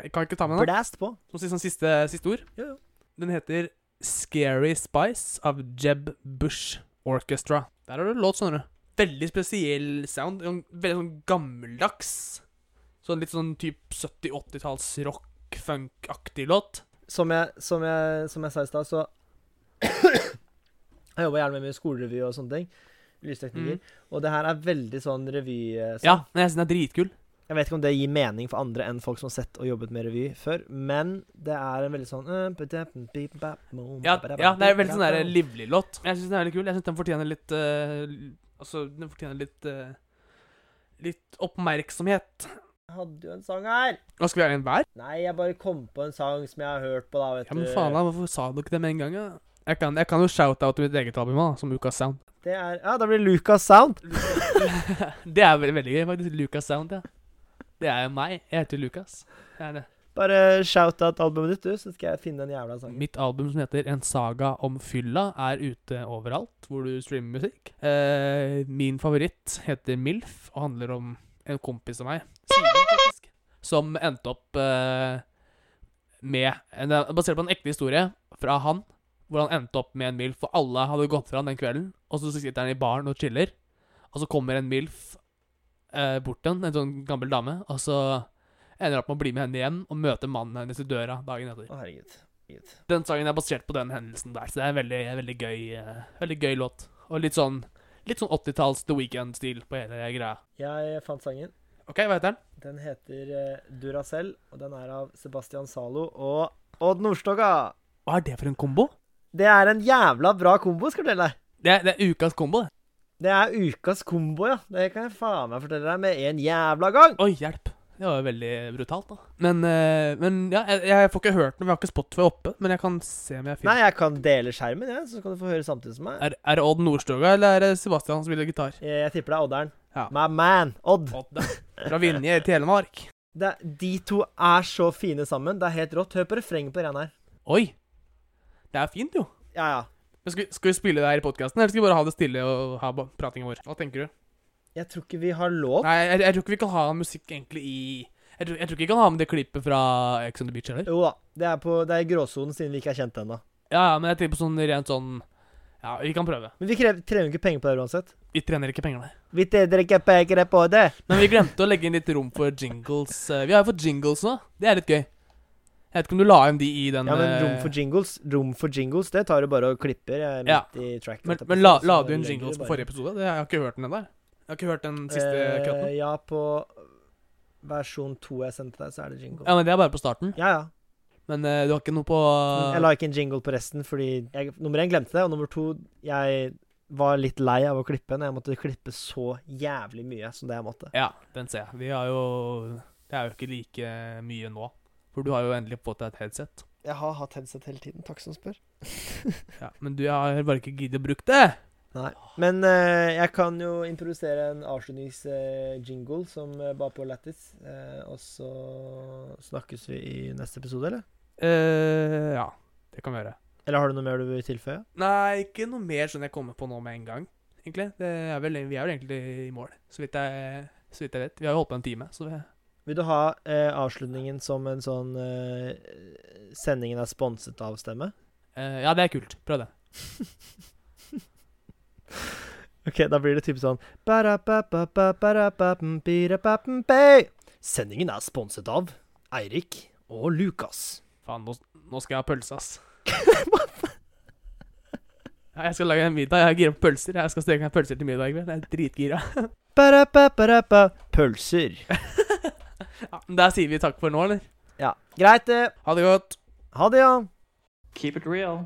Jeg kan ikke ta med den. Blast på. Som sånn siste, siste ord. Jo, jo. Den heter Scary Spice av Jeb Bush Orchestra. Der har du låt, skjønner du. Veldig spesiell sound. Veldig sånn gammeldags. Sånn litt sånn typ 70-80-talls rock-funk-aktig låt. Som jeg, som jeg, som jeg sa i stad, så (coughs) Jeg jobber gjerne med mye skolerevy og sånne ting. Lystekniker. Og det her er veldig sånn revy... eh, Ja, men jeg syns den er dritkul. Jeg vet ikke om det gir mening for andre enn folk som har sett og jobbet med revy før, men det er en veldig sånn Ja, ja det er veldig sånn livlig låt. Jeg syns den er veldig kul. Jeg syns den fortjener litt uh, Altså, den fortjener litt uh, Litt oppmerksomhet. Jeg hadde jo en sang her. Hva skal vi ha en hver? Nei, jeg bare kom på en sang som jeg har hørt på, da, vet Ja, men faen da, Hvorfor sa du ikke det med en gang? Ja? Jeg, kan, jeg kan jo shout-out mitt eget album da, som Ukas Sound. Det er Ja, da blir det Lucas Sound. (laughs) det er veldig, veldig gøy, faktisk. Lucas Sound, ja. Det er jo meg. Jeg heter Lucas. Det er det. Bare shout out albumet ditt, du, så skal jeg finne den jævla sangen. Mitt album som heter En saga om fylla, er ute overalt hvor du streamer musikk. Eh, min favoritt heter MILF og handler om en kompis av meg, faktisk, som endte opp eh, med en, er Basert på en ekte historie fra han, hvor han endte opp med en MILF, og alle hadde gått fra han den kvelden, og så sitter han i baren og chiller, og så kommer en MILF eh, bort til han, en sånn gammel dame, og så ender opp med å bli med henne hjem og møte mannen hennes i døra dagen etter. Å, herregud. herregud. Den sangen er basert på den hendelsen der, så det er en veldig, veldig gøy eh, Veldig gøy låt. Og litt sånn Litt sånn 80-talls The Weekend-stil på hele greia. Jeg fant sangen. OK, hva heter den? Den heter uh, Duracell, og den er av Sebastian Zalo og Odd Nordstoga. Hva er det for en kombo? Det er en jævla bra kombo, skal jeg fortelle deg. Det er, det er ukas kombo, det. Det er ukas kombo, ja. Det kan jeg faen meg fortelle deg med en jævla gang. Oi, hjelp. Det var jo veldig brutalt, da. Men, eh, men ja, jeg, jeg får ikke hørt den. Vi har ikke Spotify oppe, men jeg kan se om jeg Nei, jeg kan dele skjermen, jeg, så kan du få høre samtidig som meg. er, er det Odd Nordstoga, eller er det Sebastian som spiller gitar? Jeg, jeg tipper det er Odderen. Ja. My man, Odd. Odd. Fra Vinje i Telemark. Det, de to er så fine sammen. Det er helt rått. Hør på refrenget på greiene her. Oi. Det er fint, jo. Ja, ja. Men skal, vi- skal vi spille det her i podkasten, eller skal vi bare ha det stille og ha ba- pratinga vår? Hva tenker du? Jeg tror ikke vi har lov. Nei, jeg, jeg tror ikke vi kan ha musikk egentlig i jeg tror, jeg tror ikke vi kan ha med det klippet fra Ex on the Beach heller. Jo da. Det er, på, det er i gråsonen siden vi ikke er kjent ennå. Ja, ja, men jeg tenker på sånn rent sånn Ja, vi kan prøve. Men vi krever, trenger jo ikke penger på det uansett. Vi trener ikke penger der. Vi trenger ikke penger på det. Men vi glemte å legge inn litt rom for jingles. Eh, Vi har jo fått jingles nå. Det er litt gøy. Jeg vet ikke om du la inn de i den Ja, men rom eh, for jingles Rom for jingles, det tar du bare og klipper midt Ja. i track. Men, men la, la du inn jingles på forrige episode? Det, jeg har ikke hørt den ennå. Jeg har ikke hørt den siste Eh, cutten. Ja, på versjon 2 jeg sendte deg, så er det jingle. Ja, men det er bare på starten. Ja, ja. Men uh, du har ikke noe på Jeg la ikke en jingle på resten fordi jeg, nummer én glemte det, og nummer to jeg var litt lei av å klippe når jeg måtte klippe så jævlig mye som det jeg måtte. Ja, den ser jeg. Vi har jo Det er jo ikke like mye nå. For du har jo endelig fått deg et headset. Jeg har hatt headset hele tiden. Takk som spør. (laughs) Ja, men du har bare ikke giddet å bruke det. Nei. Men uh, jeg kan jo introdusere en avslutningsjingle som uh, bare på lættis. Eh, og så snakkes vi i neste episode, eller? Eh, ja, det kan vi gjøre. Eller har du noe mer du vil tilføye? Nei, ikke noe mer sånn jeg kommer på nå med en gang, egentlig. Det er vel, vi er vel egentlig i mål, så vidt jeg, så vidt jeg vet. Vi har jo holdt på en time, så vi, Vil du ha eh, avslutningen som en sånn eh, Sendingen er sponset av stemme? eh, Ja, det er kult. Prøv det. (laughs) Ok, da blir det type sånn Sendingen er sponset av Eirik og Lukas. Faen, nå, nå skal jeg ha pølse, ass. ja, jeg skal lage en middag. Jeg er gira på pølser. Jeg skal steke meg pølser til middag i kveld. Jeg er dritgira. Pølser. (laughs) ja, men der sier vi takk for nå, eller? Ja, greit det. Ha det godt. Ha det, ja. Keep it real.